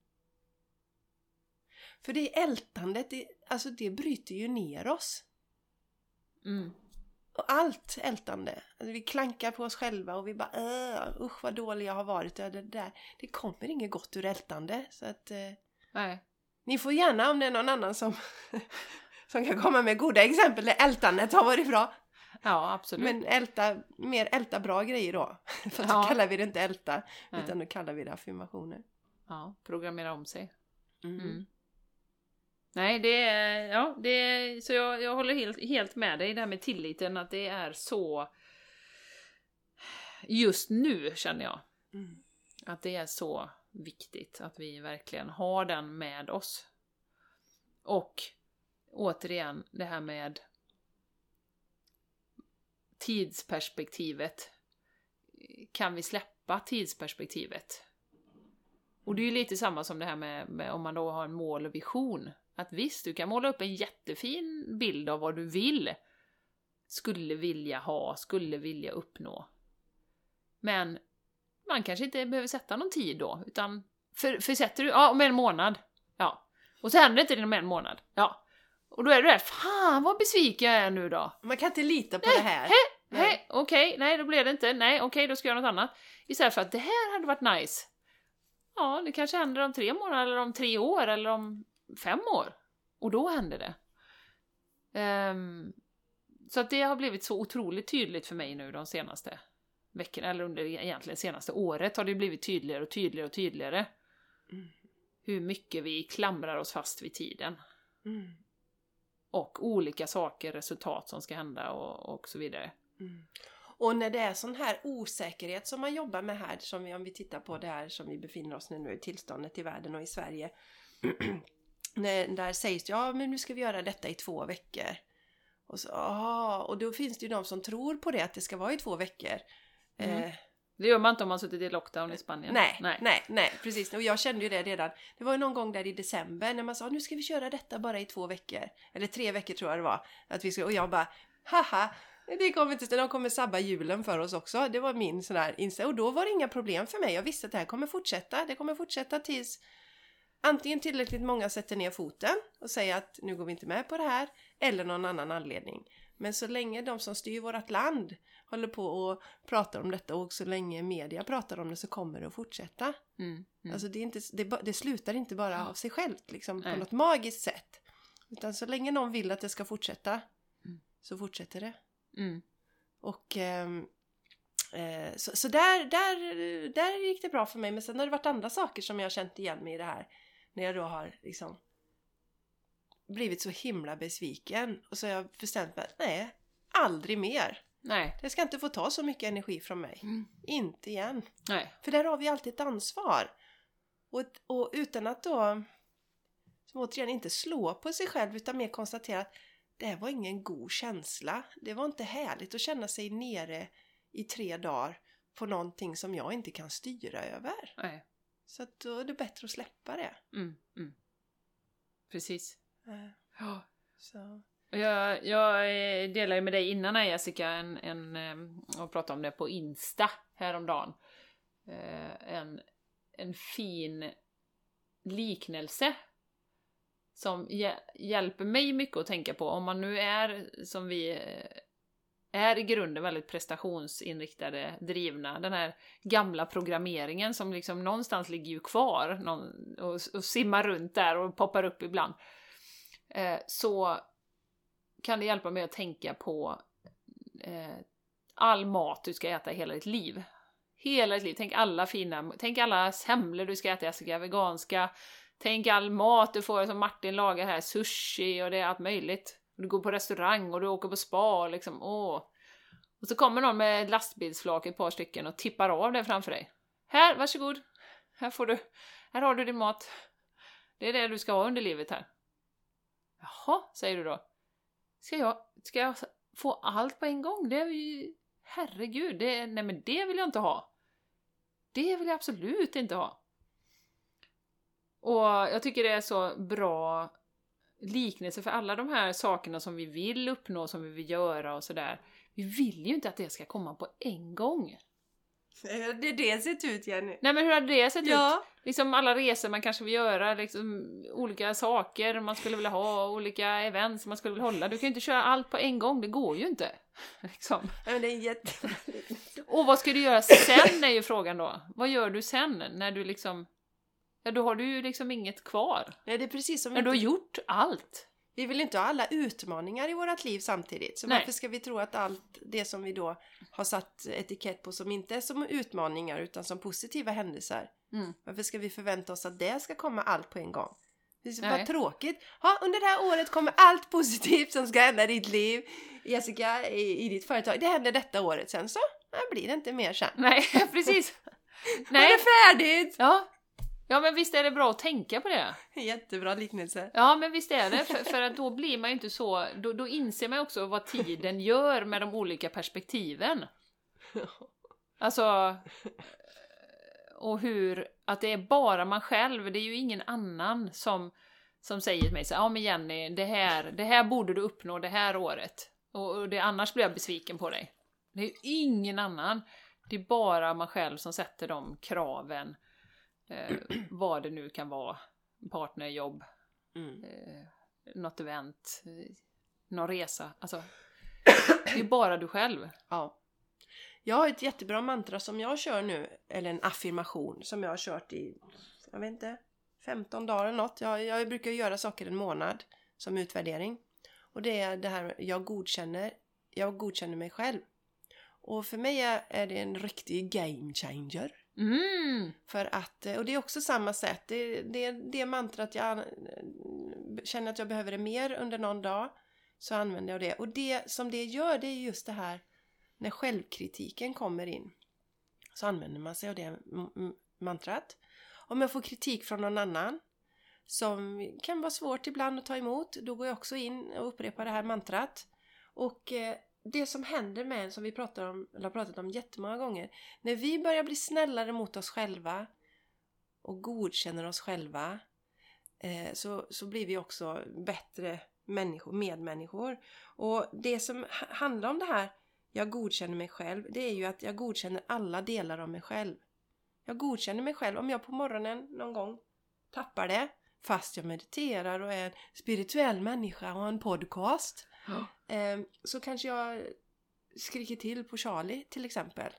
För det ältandet, det, alltså det bryter ju ner oss. mm. Och allt ältande. Alltså vi klankar på oss själva och vi bara äh, usch vad dålig jag har varit. Det, där. det kommer inget gott ur ältande. Så att eh, nej. ni får gärna om det är någon annan som, [laughs] som kan komma med goda exempel där ältandet har varit bra. Ja, absolut. Men älta, mer älta bra grejer då. [laughs] För Ja. då kallar vi det inte älta, Nej. utan då kallar vi det affirmationer. Ja, programmera om sig. Mm. Mm. Nej, det är, ja, det är, så jag, jag håller helt, helt med dig, det här med tilliten, att det är så... Just nu känner jag Mm. att det är så viktigt att vi verkligen har den med oss. Och återigen, det här med tidsperspektivet. Kan vi släppa tidsperspektivet? Och det är ju lite samma som det här med, med om man då har en mål och vision. Att visst, du kan måla upp en jättefin bild av vad du vill, skulle vilja ha, skulle vilja uppnå. Men man kanske inte behöver sätta någon tid då, utan för, för sätter du, ja om en månad, ja. Och så händer det inte inom en månad, ja. Och då är du där, fan vad besviken jag är nu då. Man kan inte lita på det här. Nej, okej, nej då blev det inte, nej okej då ska jag göra något annat. Istället för att det här hade varit nice. Ja, det kanske händer om tre månader, eller om tre år, eller om fem år. Och då händer det. Ehm, så att det har blivit så otroligt tydligt för mig nu de senaste veckorna, eller under egentligen senaste året har det blivit tydligare och tydligare och tydligare. Mm. Hur mycket vi klamrar oss fast vid tiden. Mm. Och olika saker, resultat som ska hända och, och så vidare. Mm. Och när det är sån här osäkerhet som man jobbar med här, som vi, om vi tittar på det här som vi befinner oss nu, nu i tillståndet i världen och i Sverige. [clears throat] när, där sägs det, ja men nu ska vi göra detta i två veckor. Och, så, aha, och då finns det ju de som tror på det, att det ska vara i två veckor. Mm. Eh, Det gör man inte om man suttit i lockdown i Spanien. nej, nej, nej, precis. Och jag kände ju det redan. Det var ju någon gång där i december när man sa nu ska vi köra detta bara i två veckor. Eller tre veckor tror jag det var. Att vi skulle, och jag bara, haha, det kommer inte, de kommer sabba julen för oss också. Det var min sån här inställning. Och då var det inga problem för mig. Jag visste att det här kommer fortsätta. Det kommer fortsätta tills antingen tillräckligt många sätter ner foten och säger att nu går vi inte med på det här. Eller någon annan anledning. Men så länge de som styr vårt land håller på och pratar om detta och så länge media pratar om det så kommer det att fortsätta. Mm, mm. Alltså det, är inte, det, det slutar inte bara av sig självt liksom, på Nej. något magiskt sätt. Utan så länge någon vill att det ska fortsätta Mm. så fortsätter det. Mm. Och ehm, eh, så, så där, där, där gick det bra för mig. Men sen har det varit andra saker som jag har känt igen mig i det här. När jag då har liksom blivit så himla besviken. Och så har jag bestämt mig att nej, aldrig mer. Nej. Det ska inte få ta så mycket energi från mig. Mm. Inte igen. Nej. För där har vi alltid ett ansvar. Och, och utan att då, som återigen, inte slå på sig själv utan mer konstatera att det här var ingen god känsla. Det var inte härligt att känna sig nere i tre dagar på någonting som jag inte kan styra över. Nej. Så att då är det bättre att släppa det. Mm. Mm. Precis. Eh, Ja. Så. Jag, jag eh, delade ju med dig innan här Jessica en, en, eh, och pratade om det på Insta häromdagen. En, en fin liknelse som hj- hjälper mig mycket att tänka på. Om man nu är som vi är i grunden väldigt prestationsinriktade, drivna. Den här gamla programmeringen som liksom någonstans ligger ju kvar någon, och, och simmar runt där och poppar upp ibland. Eh, så kan det hjälpa mig att tänka på eh, all mat du ska äta hela ditt liv. Hela ditt liv. Tänk alla fina, tänk alla semlor du ska äta, Jessica, veganska. Tänk all mat du får som Martin lagar här, sushi och det är allt möjligt. Du går på restaurang och du åker på spa liksom, åh. Och så kommer någon med lastbilsflak, ett par stycken, och tippar av det framför dig. Här, varsågod. Här får du, här har du din mat. Det är det du ska ha under livet här. Jaha, säger du då. Ska jag, ska jag få allt på en gång? Det är ju... Herregud, det, nej men det vill jag inte ha. Det vill jag absolut inte ha. Och jag tycker det är så bra liknelse för alla de här sakerna som vi vill uppnå, som vi vill göra och sådär. Vi vill ju inte att det ska komma på en gång. Eh, Det är det sett ut Jenny. Nej men hur hade det sett ut? Ja, Liksom alla resor man kanske vill göra, liksom olika saker man skulle vilja ha, olika events man skulle vilja hålla. Du kan ju inte köra allt på en gång, det går ju inte. [laughs] Liksom. men det är jätte... Och vad ska du göra sen är ju frågan då. Vad gör du sen när du liksom... Ja, då har du ju liksom inget kvar. Nej, det är precis som När du har gjort allt. Vi vill inte ha alla utmaningar i vårt liv samtidigt. Så Nej. varför ska vi tro att allt det som vi då har satt etikett på som inte är som utmaningar utan som positiva händelser. Mm. Varför ska vi förvänta oss att det ska komma allt på en gång? Det är bara tråkigt. Ja, under det här året kommer allt positivt som ska hända i ditt liv. Jessica, i, i ditt företag. Det händer detta året. Sen så nej, blir det inte mer sen. Nej, [laughs] precis. Nej. Är det färdigt? Ja. Ja, men visst är det bra att tänka på det. Jättebra liknelse. Ja, men visst är det. För, för att då blir man ju inte så... Då, då inser man också vad tiden gör med de olika perspektiven. Alltså... Och hur... Att det är bara man själv, det är ju ingen annan som, som säger till mig så ja men Jenny, det här, det här borde du uppnå det här året. Och, och det, annars blir jag besviken på dig. Det är ju ingen annan. Det är bara man själv som sätter de kraven. Eh, vad det nu kan vara. Partner, jobb, Mm. eh, något event, eh, någon resa. Alltså, det är bara du själv. Ja. Jag har ett jättebra mantra som jag kör nu, eller en affirmation som jag har kört i, jag vet inte, 15 dagar eller något. Jag, jag brukar göra saker en månad som utvärdering. Och det är det här, jag godkänner, jag godkänner mig själv. Och för mig är, är det en riktig game changer. Mm! För att, eh, och det är också samma sätt, det, det, det mantrat jag känner att jag behöver det mer under någon dag så använder jag det. Och det som det gör det är just det här när självkritiken kommer in så använder man sig av det mantrat. Om jag får kritik från någon annan som kan vara svårt ibland att ta emot, då går jag också in och upprepar det här mantrat. Och eh, det som händer med en, som vi pratar om, eller har pratat om jättemånga gånger, när vi börjar bli snällare mot oss själva och godkänner oss själva eh, så, så blir vi också bättre människor, medmänniskor. Och det som handlar om det här, jag godkänner mig själv, det är ju att jag godkänner alla delar av mig själv. Jag godkänner mig själv. Om jag på morgonen någon gång tappar det, fast jag mediterar och är en spirituell människa och har en podcast, Ja. eh, så kanske jag skriker till på Charlie till exempel.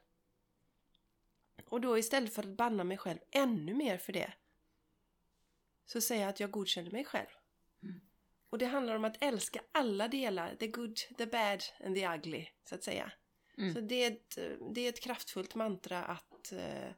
Och då istället för att banna mig själv ännu mer för det så säger jag att jag godkänner mig själv. Mm. Och det handlar om att älska alla delar, the good, the bad and the ugly, så att säga. Mm. Så det är, ett, det är ett kraftfullt mantra att, eh,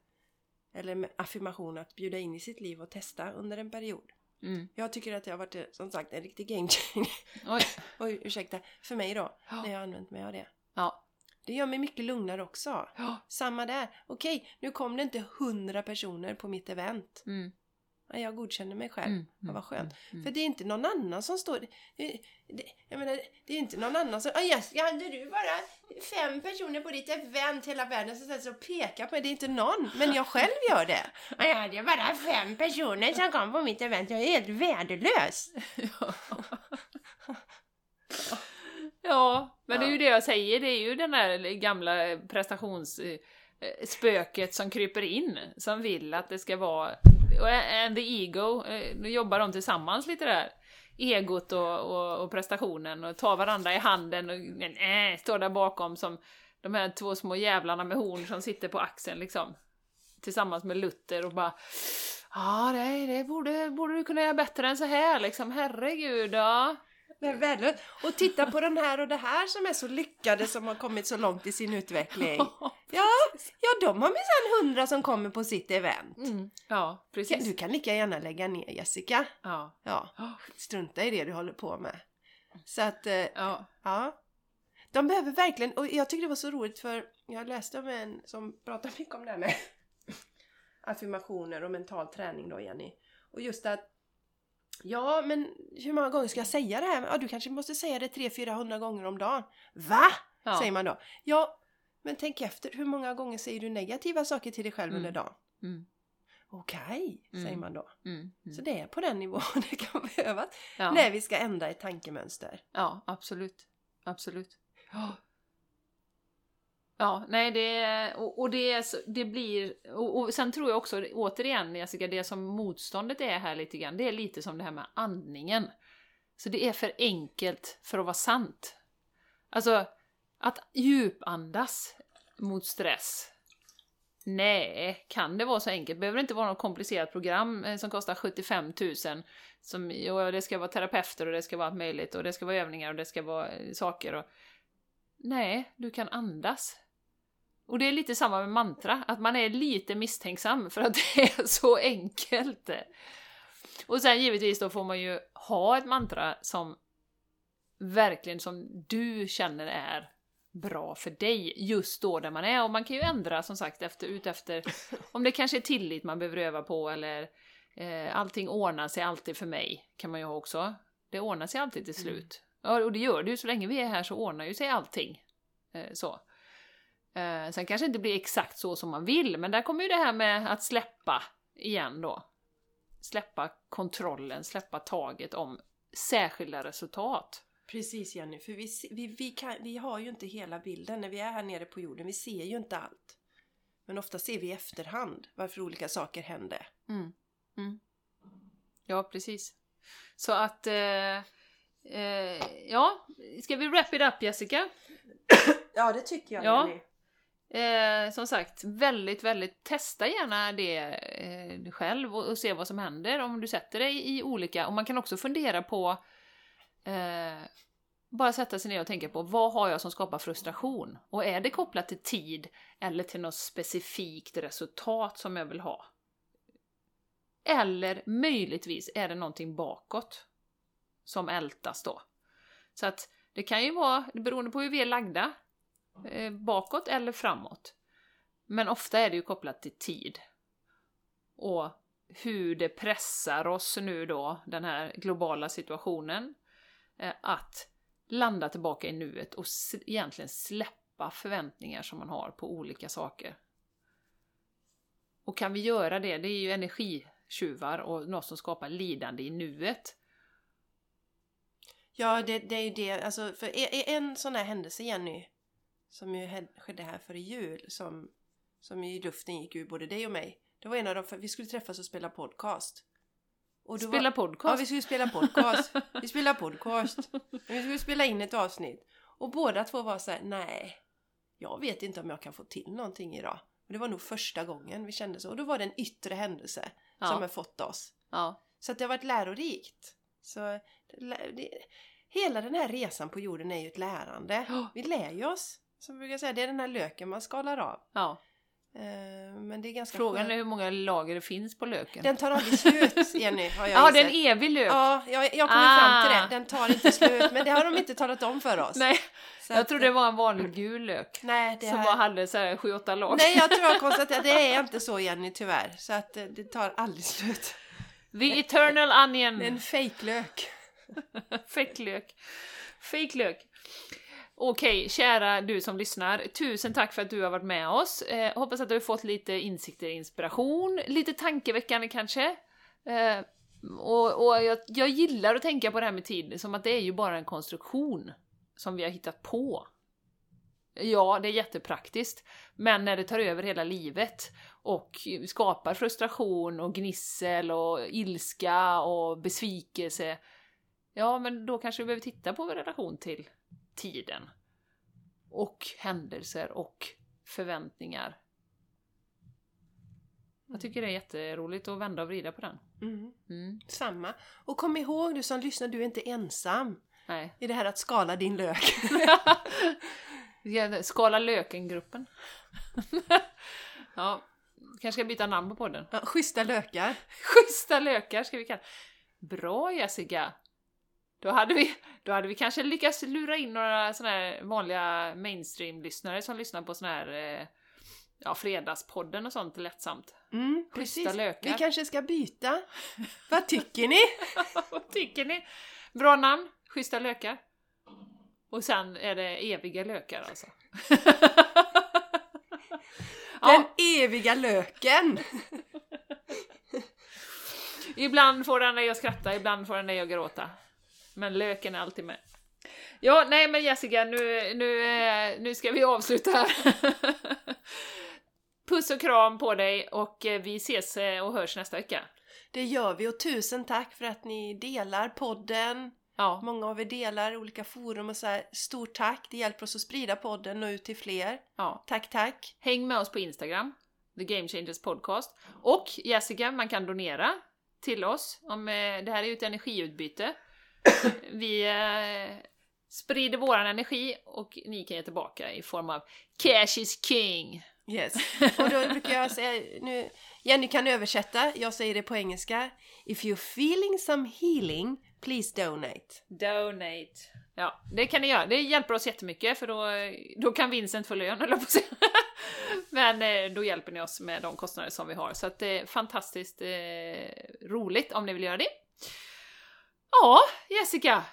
eller affirmation att bjuda in i sitt liv och testa under en period. Mm. Jag tycker att det har varit, eh, som sagt, en riktig game changer. Oj. [laughs] Oj, ursäkta. För mig då, Ja. när jag har använt mig av det. Ja. Det Det gör mig mycket lugnare också. Ja. Samma där. Okej, nu kom det inte hundra personer på mitt event. Mm. Ja, Jag godkänner mig själv. Mm. Ja, vad skönt. Mm. För det är inte någon annan som står... Det, det, jag menar, det är inte någon annan som... Ja, Jessica, hade du bara fem personer på ditt event hela världen som sätter och pekar på mig? Det är inte någon, men jag själv gör det. Ja, jag hade bara fem personer som kom på mitt event. Jag är helt värdelös. [laughs] Ja, men det är Ja. ju det jag säger, det är ju den där gamla prestationsspöket som kryper in, som vill att det ska vara och And the ego, eh, nu jobbar de tillsammans lite där. Egot och, och, och prestationen och tar varandra i handen och äh, står där bakom som de här två små jävlarna med horn som sitter på axeln liksom. Tillsammans med Luther och bara ah, Ja, det, det borde, borde du kunna göra bättre än så här liksom, herregud, ja. Är värdelöst. Och titta på den här och det här som är så lyckade som har kommit så långt i sin utveckling. [laughs] Ja, ja de har minsann hundra som kommer på sitt event. Mm. Ja, precis. Du kan lika gärna lägga ner Jessica. Ja. Ja, strunta i det du håller på med. Så att, eh, Ja. ja. De behöver verkligen, och jag tyckte det var så roligt för jag läste om en som pratar [laughs] mycket om det här med affirmationer och mental träning då Jenny. Och just att Ja, men hur många gånger ska jag säga det här? Ja, du kanske måste säga det 300-400 gånger om dagen. Va? Ja. Säger man då. Ja, men tänk efter. Hur många gånger säger du negativa saker till dig själv Mm. under dagen? Mm. Okej, säger Mm. man då. Mm. Mm. Så det är på den nivån [laughs] det kan behövas Ja. när vi ska ändra ett tankemönster. ja, absolut. Absolut. Ja. Ja, nej det, och, och det, det blir, och, och sen tror jag också återigen Jessica, det som motståndet är här lite grann, det är lite som det här med andningen. Så det är för enkelt för att vara sant. Alltså, att djupandas mot stress. Nej, kan det vara så enkelt? Behöver det inte vara något komplicerat program eh, som kostar 75 000 som, och det ska vara terapeuter och det ska vara allt möjligt och det ska vara övningar och det ska vara eh, saker och... Nej, du kan andas. Och det är lite samma med mantra, att man är lite misstänksam för att [laughs] det är så enkelt. Och sen givetvis då får man ju ha ett mantra som verkligen som du känner är bra för dig just då där man är. Och man kan ju ändra som sagt efter, ut efter [laughs] om det kanske är tillit man behöver öva på eller eh, allting ordnar sig alltid för mig kan man ju ha också. Det ordnar sig alltid till slut. Ja, och det gör det ju, så länge vi är här så ordnar ju sig allting. Eh, så. Eh, sen kanske det inte blir exakt så som man vill, men där kommer ju det här med att släppa igen då. Släppa kontrollen, släppa taget om särskilda resultat. Precis Jenny, för vi, vi, vi, kan, vi har ju inte hela bilden när vi är här nere på jorden. Vi ser ju inte allt. Men ofta ser vi i efterhand varför olika saker hände. Mm. Mm. Ja, precis. Så att... Eh, eh, ja, ska vi wrap it up Jessica? [coughs] Ja, det tycker jag Ja. Jenny. Eh, som sagt, väldigt, väldigt, testa gärna det eh, själv och, och se vad som händer om du sätter dig i olika, och man kan också fundera på eh, bara sätta sig ner och tänka på vad har jag som skapar frustration? Och är det kopplat till tid eller till något specifikt resultat som jag vill ha? Eller möjligtvis är det någonting bakåt som ältas då. Så att det kan ju vara, beroende på hur vi är lagda, eh, bakåt eller framåt. Men ofta är det ju kopplat till tid. Och hur det pressar oss nu då, den här globala situationen, eh, att landa tillbaka i nuet och s- egentligen släppa förväntningar som man har på olika saker. Och kan vi göra det, det är ju energitjuvar och något som skapar lidande i nuet. Ja, det, det är ju det. Alltså, för en sån här händelse, Jenny, som ju skedde här före jul, som, som i luften gick ur både dig och mig. Det var en av de, för vi skulle träffas och spela podcast. Och Spela var, podcast! Ja, vi skulle spela podcast. Vi spelade podcast. Vi skulle spela in ett avsnitt. Och båda två var så här: nej, jag vet inte om jag kan få till någonting idag. Och det var nog första gången vi kände så. Och då var det en yttre händelse Ja. som har fått oss. ja. Så att det har varit lärorikt. Så det, det, hela den här resan på jorden är ju ett lärande. Vi lär ju oss. Som brukar säga, det är den här löken man skalar av. ja. Eh, Men det är ganska Frågan skönt. är hur många lager det finns på löken. Den tar aldrig slut, Jenny, har jag [laughs] Ja, det är en evig lök! Ja, jag, jag kommer fram till Ah. det. Den tar inte slut, men det har de inte talat om för oss. [laughs] Nej, Så jag att- trodde det var en vanlig gul lök. Nej, det som här... bara hade så här 7-8 lager. Nej, jag tror jag [laughs] konstaterar att det är inte så Jenny, tyvärr. Så att eh, det tar aldrig slut. The eternal onion! En fejklök. Fake lök. Okej, kära du som lyssnar. Tusen tack för att du har varit med oss. Eh, hoppas att du har fått lite insikter, inspiration, lite tankeväckande kanske. Eh, och och jag, jag gillar att tänka på det här med tid som att det är ju bara en konstruktion som vi har hittat på. Ja, det är jättepraktiskt, men när det tar över hela livet och skapar frustration och gnissel och ilska och besvikelse, ja, men då kanske vi behöver titta på vår relation till tiden. Och händelser och förväntningar. Jag tycker det är jätteroligt att vända och vrida på den. Mm. Mm, Samma. Och kom ihåg du som lyssnar, du är inte ensam nej. i det här att skala din lök. [laughs] Skala löken-gruppen. [laughs] ja, kanske ska byta namn på podden. Ja, schyssta lökar. Schyssta lökar ska vi kalla Bra Jessica! Då hade, vi, då hade vi kanske lyckats lura in några såna här vanliga mainstream-lyssnare som lyssnar på sån här eh, ja, Fredagspodden och sånt lättsamt. Mm, Schyssta precis. lökar. Vi kanske ska byta. [laughs] Vad tycker ni? [laughs] Vad tycker ni? Bra namn, Schyssta lökar. Och sen är det eviga lökar alltså. [laughs] Den ja, eviga löken! ibland får den dig att skratta, ibland får den dig att gråta. Men löken är alltid med. Ja, nej men Jessica, nu, nu, eh, nu ska vi avsluta här. [laughs] Puss och kram på dig och eh, vi ses eh, och hörs nästa vecka. Det gör vi och tusen tack för att ni delar podden. Ja, Många av er delar olika forum och så här. Stort tack! Det hjälper oss att sprida podden och ut till fler. ja. Tack, tack! Häng med oss på Instagram, The Game Changers Podcast. Och Jessica, man kan donera till oss. Om, det här är ju ett energiutbyte. Vi eh, sprider våran energi och ni kan ge tillbaka i form av Cash is King. Yes. [laughs] Och då brukar jag säga, nu, Jenny kan översätta, jag säger det på engelska. If you're feeling some healing, please donate. Donate. Ja, det kan ni göra. Det hjälper oss jättemycket för då, då kan Vincent få lön, eller på säga. [laughs] Men eh, då hjälper ni oss med de kostnader som vi har. Så att det är fantastiskt eh, roligt om ni vill göra det. Ja, Jessica!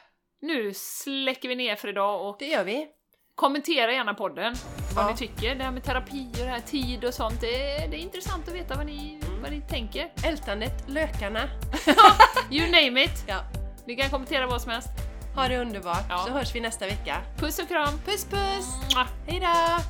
Nu släcker vi ner för idag och Det gör vi. kommentera gärna podden. Vad Ja. ni tycker. Det här med terapi och det här tid och sånt. Det är, det är intressant att veta vad ni, vad ni tänker. Ältandet, lökarna. [laughs] You name it! Ja. Ni kan kommentera vad som helst. Ha det underbart, Ja. så hörs vi nästa vecka. Puss och kram! Puss puss! Mwah. Hejdå!